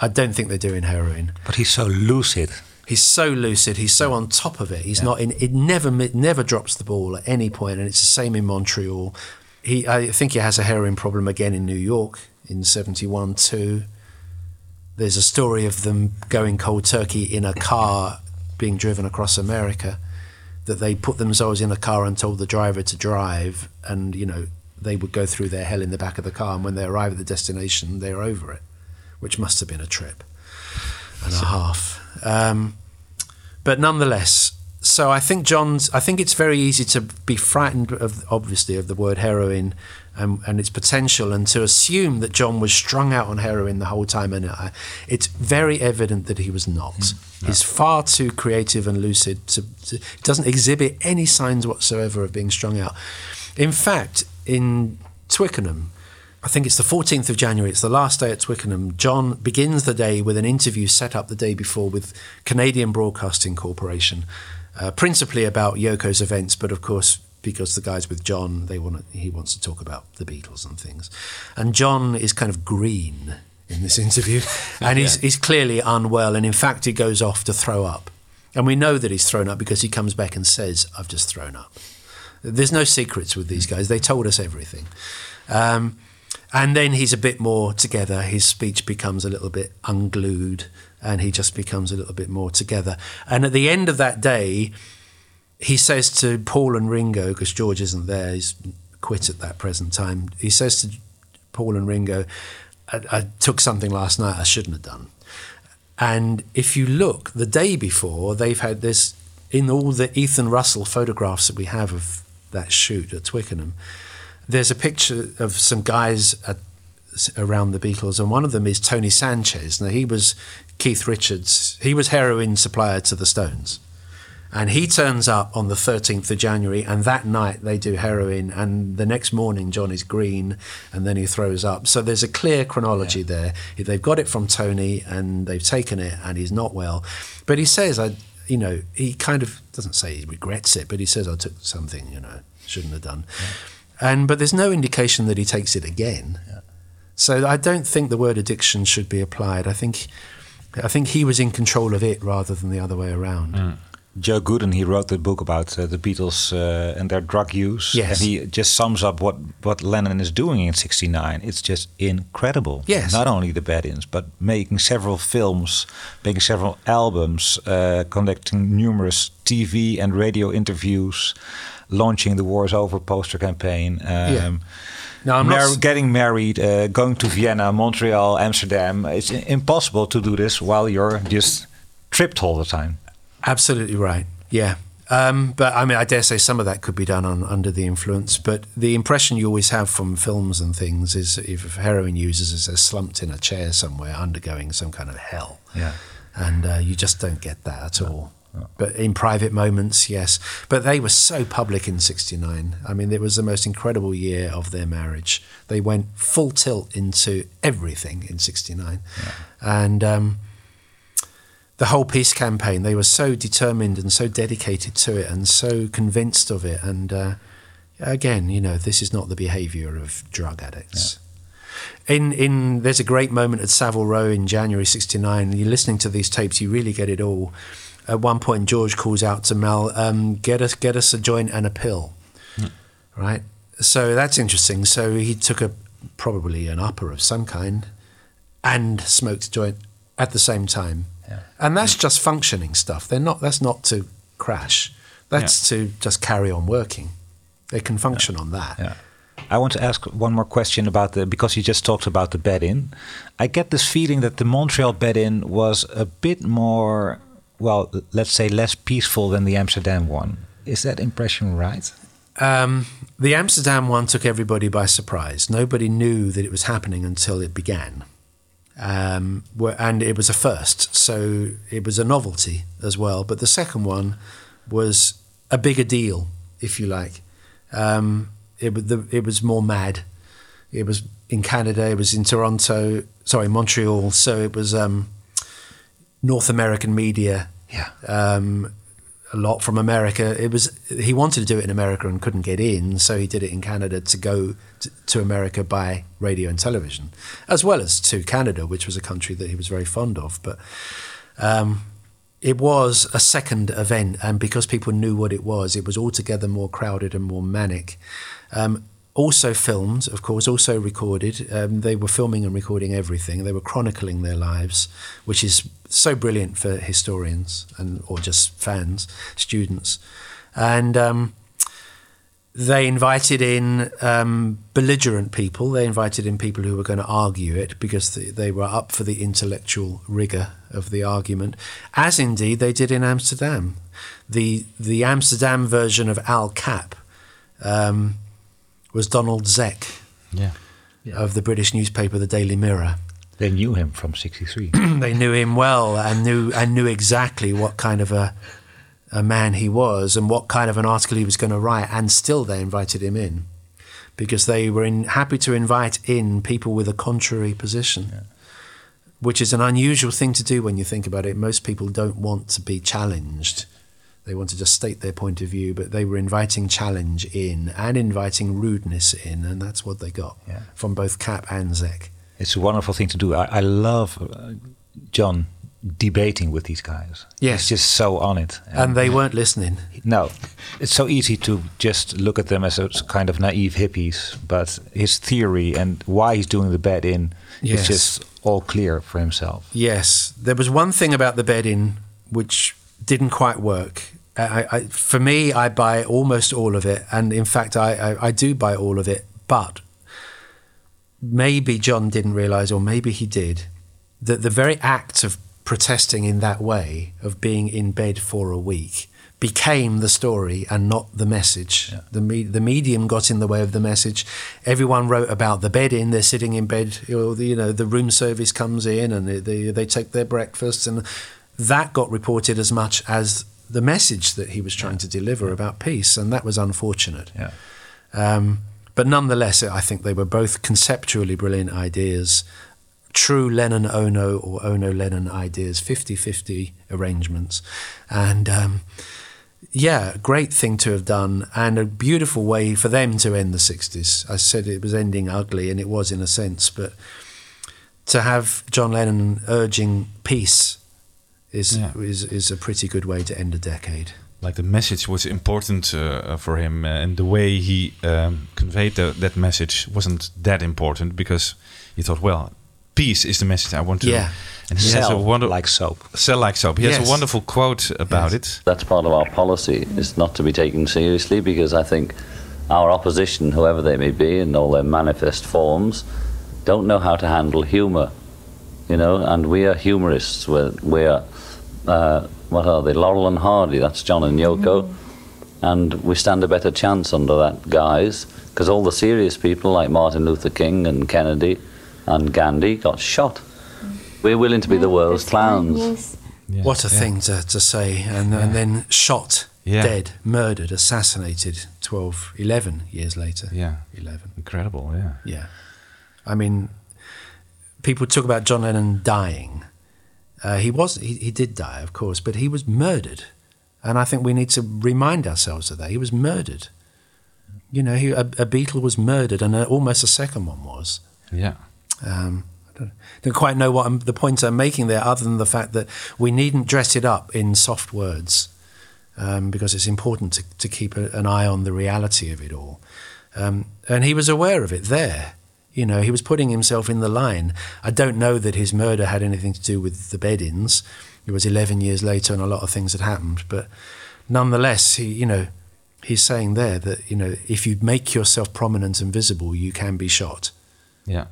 I don't think they're doing heroin.
But he's so lucid.
He's so lucid. He's so on top of it. He's not in. It never never drops the ball at any point, and it's the same in Montreal. He, I think, he has a heroin problem again in New York in '71 too. There's a story of them going cold turkey in a car being driven across America. That they put themselves in a car and told the driver to drive, and you know they would go through their hell in the back of the car, and when they arrive at the destination, they're over it, which must have been a trip and a half. Um, but nonetheless, so I think John's. I think it's very easy to be frightened of, obviously, of the word heroin and, and its potential, and to assume that John was strung out on heroin the whole time. And I, it's very evident that he was not. He's far too creative and lucid. To, to, doesn't exhibit any signs whatsoever of being strung out. In fact, in Twickenham, I think it's the 14th of January, it's the last day at Twickenham. John begins the day with an interview set up the day before with Canadian Broadcasting Corporation, uh, principally about Yoko's events, but of course, because the guys with John, they want to, he wants to talk about the Beatles and things. And John is kind of green in this interview, and he's, he's clearly unwell, and in fact, he goes off to throw up. And we know that he's thrown up because he comes back and says, I've just thrown up. There's no secrets with these guys. They told us everything. Um, and then he's a bit more together. His speech becomes a little bit unglued and he just becomes a little bit more together. And at the end of that day, he says to Paul and Ringo, because George isn't there, he's quit at that present time. He says to Paul and Ringo, I, I took something last night I shouldn't have done. And if you look, the day before, they've had this in all the Ethan Russell photographs that we have of that shoot at Twickenham. There's a picture of some guys at, around the Beatles, and one of them is Tony Sanchez. Now he was Keith Richards. He was heroin supplier to the Stones. And he turns up on the 13th of January, and that night they do heroin, and the next morning John is green, and then he throws up. So there's a clear chronology yeah. there. They've got it from Tony, and they've taken it, and he's not well. But he says, I, you know, he kind of doesn't say he regrets it, but he says, I took something, you know, shouldn't have done. Yeah. And but there's no indication that he takes it again. Yeah. So I don't think the word addiction should be applied. I think, I think he was in control of it rather than the other way around.
Mm. Joe Goodden, he wrote the book about uh, the Beatles uh, and their drug use.
Yes.
And he just sums up what, what Lennon is doing in 69. It's just incredible.
Yes.
Not only the bed-ins, but making several films, making several albums, uh, conducting numerous TV and radio interviews, launching the War's Over poster campaign. Um,
yeah. No, I'm
mar
not...
getting married, uh, going to Vienna, Montreal, Amsterdam. It's impossible to do this while you're just tripped all the time.
Absolutely right. Yeah. Um, but I mean, I dare say some of that could be done on under the influence. But the impression you always have from films and things is if heroin users is they're slumped in a chair somewhere, undergoing some kind of hell.
Yeah.
And uh, you just don't get that at all. But in private moments, yes. But they were so public in '69. I mean, it was the most incredible year of their marriage. They went full tilt into everything in '69, yeah. and. Um, the whole peace campaign, they were so determined and so dedicated to it and so convinced of it. And uh, again, you know, this is not the behaviour of drug addicts. Yeah. In in there's a great moment at Savile Row in January '69. You're listening to these tapes, you really get it all. At one point, George calls out to Mal, um, "Get us, get us a joint and a pill." Mm. Right. So that's interesting. So he took a probably an upper of some kind, and smoked a joint at the same time
yeah.
And that's just functioning stuff. They're not. That's not to crash. That's yeah. to just carry on working. They can function
yeah.
on that.
Yeah. I want to ask one more question about the because you just talked about the bed-in. I get this feeling that the Montreal bed-in was a bit more, well, let's say less peaceful than the Amsterdam one. Is that impression right?
Um, the Amsterdam one took everybody by surprise. Nobody knew that it was happening until it began um, and it was a first, so it was a novelty as well. But the second one was a bigger deal, if you like. Um, it, the, it was more mad. It was in Canada. It was in Toronto. Sorry, Montreal. So it was um, North American media.
Yeah.
Um, a lot from America. It was he wanted to do it in America and couldn't get in, so he did it in Canada to go to, to, America by radio and television, as well as to Canada, which was a country that he was very fond of. But um, it was a second event, and because people knew what it was, it was altogether more crowded and more manic. Um, also filmed, of course, also recorded. Um, they were filming and recording everything. They were chronicling their lives, which is so brilliant for historians and or just fans, students, and. Um, they invited in um, belligerent people. They invited in people who were going to argue it because they, were up for the intellectual rigor of the argument, as indeed they did in Amsterdam. The the Amsterdam version of Al Capp um, was Donald Zec
Yeah.
of the British newspaper The Daily Mirror.
They knew him from '63.
they knew him well and knew and knew exactly what kind of a a man he was and what kind of an article he was going to write, and still they invited him in because they were in, happy to invite in people with a contrary position, which is an unusual thing to do when you think about it. Most people don't want to be challenged. They want to just state their point of view, but they were inviting challenge in and inviting rudeness in, and that's what they got
Yeah.
from both Capp and Zec.
it's a wonderful thing to do. I, I love uh, John debating with these guys.
Yes.
He's just so on it.
And they weren't listening.
No, it's so easy to just look at them as a kind of naive hippies, but his theory and why he's doing the bed in
Yes.
is just all clear for himself.
Yes, there was one thing about the bed-in which didn't quite work. I, I, for me, I buy almost all of it, and in fact, I, I, I do buy all of it. But maybe John didn't realize, or maybe he did, that the very act of protesting in that way, of being in bed for a week, became the story and not the message. The, me- the medium got in the way of the message. Everyone wrote about the bed in. They're sitting in bed. Or the, you know, the room service comes in and they, they, they take their breakfast, and that got reported as much as the message that he was trying to deliver about peace, and that was unfortunate.
Yeah.
Um, but nonetheless, I think they were both conceptually brilliant ideas, true Lennon Ono or Ono Lennon ideas, 50 50 arrangements. And um, yeah, great thing to have done, and a beautiful way for them to end the 60s. I said it was ending ugly, and it was in a sense, but to have John Lennon urging peace is,
Yeah.
is, is a pretty good way to end a decade.
Like the message was important uh, for him, uh, and the way he um, conveyed the, that message wasn't that important because he thought, well, peace is the message I want to.
Yeah.
And he has a
Sell
wonder-
like soap.
sell like soap. He has a wonderful quote about
Yes.
it.
That's part of our policy, is not to be taken seriously because I think our opposition, whoever they may be in all their manifest forms, don't know how to handle humour. You know, and we are humorists. We're, we are, uh, what are they, Laurel and Hardy, that's John and Yoko. And we stand a better chance under that guise because all the serious people like Martin Luther King and Kennedy and Gandhi got shot. We're willing to be the world's clowns.
Yes.
Yeah.
What a
Yeah.
thing to, to say. And, and then shot,
Yeah.
dead, murdered, assassinated 12, 11 years later.
Yeah.
11.
Incredible, yeah.
Yeah. I mean, people talk about John Lennon dying. Uh, he was, he, he did die, of course, but he was murdered. And I think we need to remind ourselves of that. He was murdered. You know, he, a, a Beatle was murdered, and uh almost a second one was.
Yeah.
Um, I don't, don't quite know what I'm, the point I'm making there, other than the fact that we needn't dress it up in soft words, um, because it's important to, to keep a, an eye on the reality of it all. Um, and he was aware of it there. You know, he was putting himself in the line. I don't know that his murder had anything to do with the bed-ins. It was 11 years later, and a lot of things had happened. But nonetheless, he, you know, he's saying there that you know, if you make yourself prominent and visible, you can be shot.
Yeah.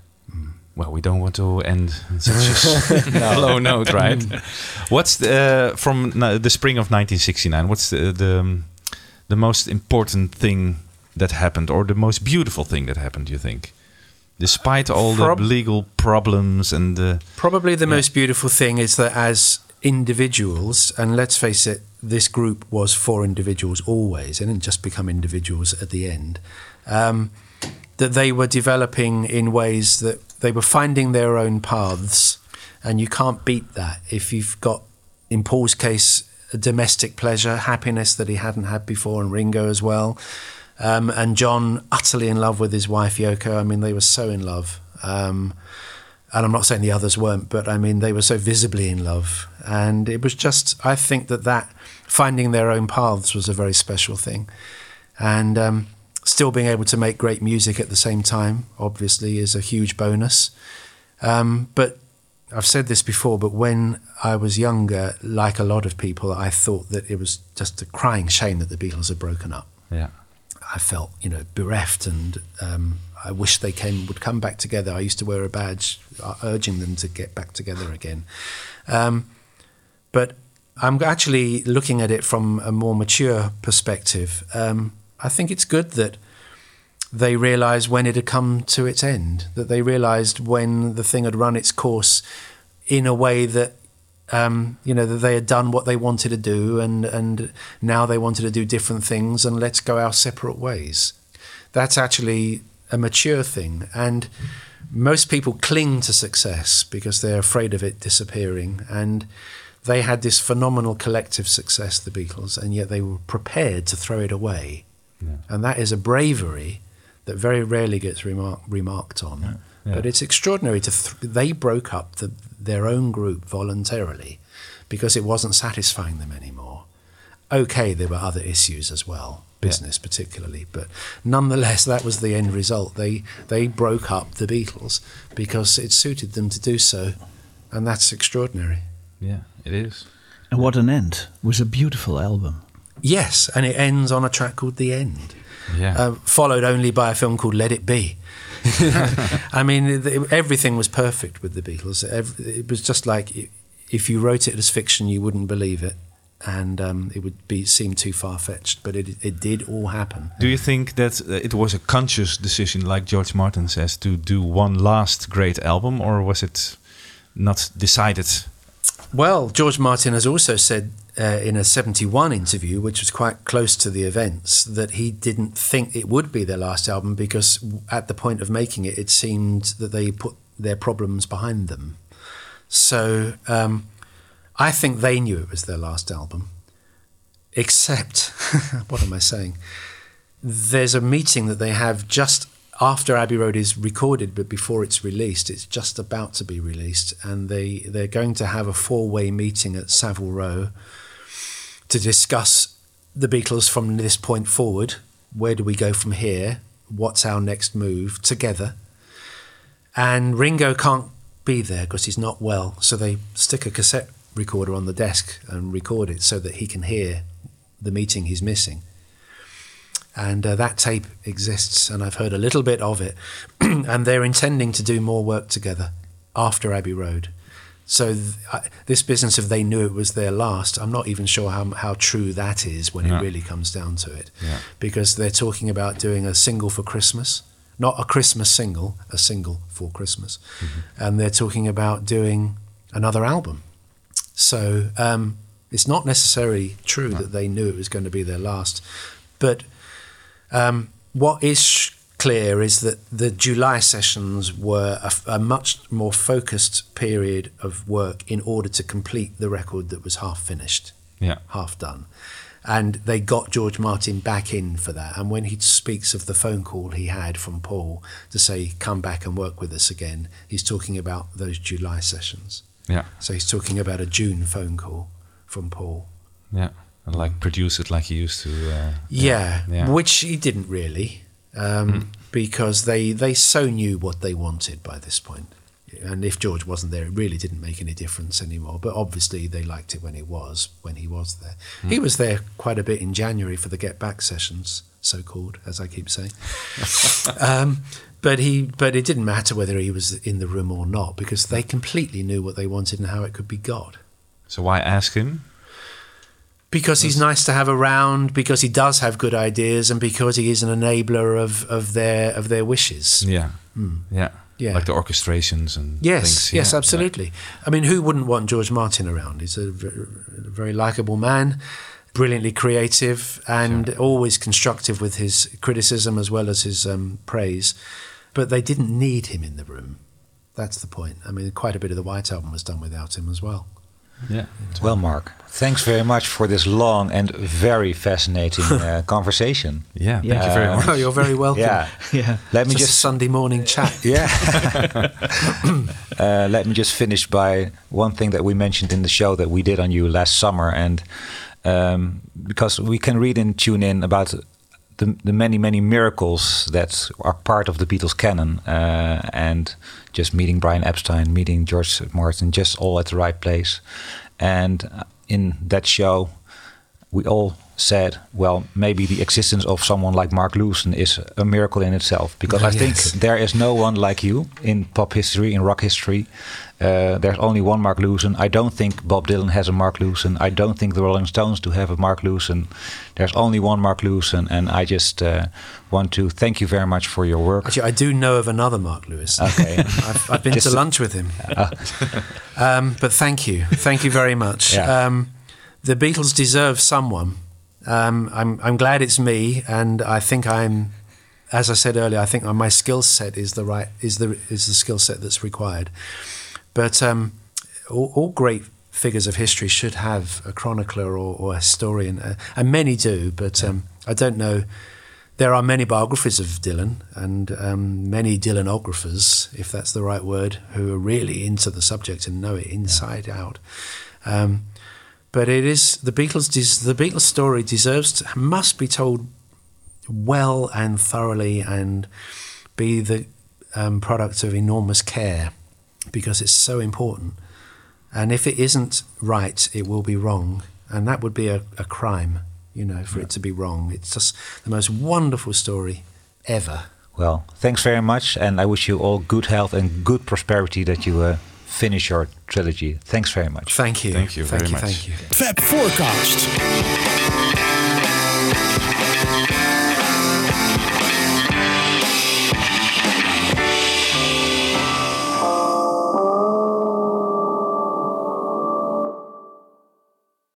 Well, we don't want to end on such a low note, right? What's the, uh, from the spring of 1969? What's the, the um, the most important thing that happened, or the most beautiful thing that happened? Do you think, despite all
Prob-
the legal problems and the
Probably the most beautiful thing is that as individuals, and let's face it, this group was for individuals always, and didn't just become individuals at the end, um, that they were developing in ways that they were finding their own paths, and you can't beat that. If you've got, in Paul's case, a domestic pleasure, happiness that he hadn't had before, and Ringo as well, um, and John utterly in love with his wife Yoko. I mean, they were so in love. Um, and I'm not saying the others weren't, but I mean they were so visibly in love, and it was just I think that that finding their own paths was a very special thing, and um, still being able to make great music at the same time obviously is a huge bonus. Um, but I've said this before, but when I was younger, like a lot of people, I thought that it was just a crying shame that the Beatles had broken up.
Yeah.
I felt, you know, bereft, and um, I wish they came would come back together. I used to wear a badge uh, urging them to get back together again. Um, but I'm actually looking at it from a more mature perspective. Um, I think it's good that they realised when it had come to its end, that they realised when the thing had run its course in a way that um, you know that they had done what they wanted to do, and and now they wanted to do different things, and let's go our separate ways. That's actually a mature thing, and most people cling to success because they're afraid of it disappearing, and they had this phenomenal collective success, the Beatles, and yet they were prepared to throw it away,
Yeah.
and that is a bravery that very rarely gets remark, remarked on.
Yeah.
But it's extraordinary to th- they broke up the, their own group voluntarily because it wasn't satisfying them anymore. Okay, there were other issues as well, business particularly, but nonetheless, that was the end result. They they broke up the Beatles because it suited them to do so, and that's extraordinary.
Yeah, it is.
And what an end! It was a beautiful album.
Yes, and it ends on a track called "The End."
Yeah.
uh, followed only by a film called Let It Be. I mean, everything was perfect with the Beatles. It was just like if you wrote it as fiction, you wouldn't believe it, and um, it would be seem too far fetched. But it it did all happen.
Do you think that uh, it was a conscious decision, like George Martin says, to do one last great album, or was it not decided?
Well, George Martin has also said uh, in a 71 interview, which was quite close to the events, that he didn't think it would be their last album because at the point of making it, it seemed that they put their problems behind them. So um, I think they knew it was their last album. Except, what am I saying? There's a meeting that they have just after Abbey Road is recorded, but before it's released, it's just about to be released, and they they're going to have a four-way meeting at Savile Row to discuss the Beatles from this point forward. Where do we go from here? What's our next move together? And Ringo can't be there because he's not well, so they stick a cassette recorder on the desk and record it so that he can hear the meeting he's missing and uh, that tape exists, and I've heard a little bit of it. and they're intending to do more work together after Abbey Road. So th- I, this business of they knew it was their last, I'm not even sure how how true that is when
No.
it really comes down to it,
Yeah.
because they're talking about doing a single for Christmas, not a Christmas single, a single for Christmas, and they're talking about doing another album. So um, it's not necessarily true that they knew it was going to be their last, but um, what is clear is that the July sessions were a, a much more focused period of work in order to complete the record that was half finished,
Yeah.
half done. And they got George Martin back in for that. And when he speaks of the phone call he had from Paul to say, come back and work with us again, he's talking about those July sessions.
Yeah.
So he's talking about a June phone call from Paul.
Yeah. And like produce it like he used to. Uh,
Yeah,
Yeah.
which he didn't really, um, because they they so knew what they wanted by this point. And if George wasn't there, it really didn't make any difference anymore. But obviously, they liked it when he was when he was there. He was there quite a bit in January for the Get Back sessions, so called, as I keep saying. um, but he, but it didn't matter whether he was in the room or not because they completely knew what they wanted and how it could be got
So why ask him?
Because he's nice to have around, because he does have good ideas, and because he is an enabler of, of their of their wishes.
Yeah. Yeah.
Yeah.
Like the orchestrations and
Yes,
things.
yes,
yeah.
absolutely. I mean, who wouldn't want George Martin around? He's a very, very likable man, brilliantly creative, and always constructive with his criticism as well as his um, praise. But they didn't need him in the room. That's the point. I mean, quite a bit of the White Album was done without him as well.
Yeah.
Well, Mark, thanks very much for this long and very fascinating uh, conversation.
Yeah, thank you very
Uh,
much.
Oh, you're very welcome.
Yeah.
Yeah.
Let me
Just,
just
Sunday morning chat.
Yeah. uh, let me just finish by one thing that we mentioned in the show that we did on you last summer, and um, because we can read and tune in about the, the many many miracles that are part of the Beatles canon, uh, and just meeting Brian Epstein, meeting George Martin, just all at the right place, and in that show, we all said, well, maybe the existence of someone like Mark Lewisohn is a miracle in itself because I think there is no one like you in pop history, in rock history. Uh, there's only one Mark Lewisohn. I don't think Bob Dylan has a Mark Lewisohn. I don't think the Rolling Stones do have a Mark Lewisohn. There's only one Mark Lewisohn, and I just uh, want to thank you very much for your work.
Actually, I do know of another Mark Lewis.
Okay.
I've, I've been
Just-
to lunch with him. um, but thank you. Thank you very much.
Yeah.
Um, the Beatles deserve someone. Um, I'm, I'm glad it's me, and I think I'm, as I said earlier, I think my skill set is the right is the is the skill set that's required. But um, all, all great figures of history should have a chronicler or, or a historian, uh, and many do. But um, I don't know. There are many biographies of Dylan and um, many Dylanographers, if that's the right word, who are really into the subject and know it inside out. Um, but it is the Beatles. The Beatles story deserves to, must be told well and thoroughly, and be the um, product of enormous care because it's so important. And if it isn't right, it will be wrong, and that would be a, a crime, you know, for it to be wrong. It's just the most wonderful story ever.
Well, thanks very much, and I wish you all good health and good prosperity that you uh, finish your trilogy. Thanks very much.
Thank you.
Thank you
Thank
very
you.
much.
Thank you.
Fab Forecast.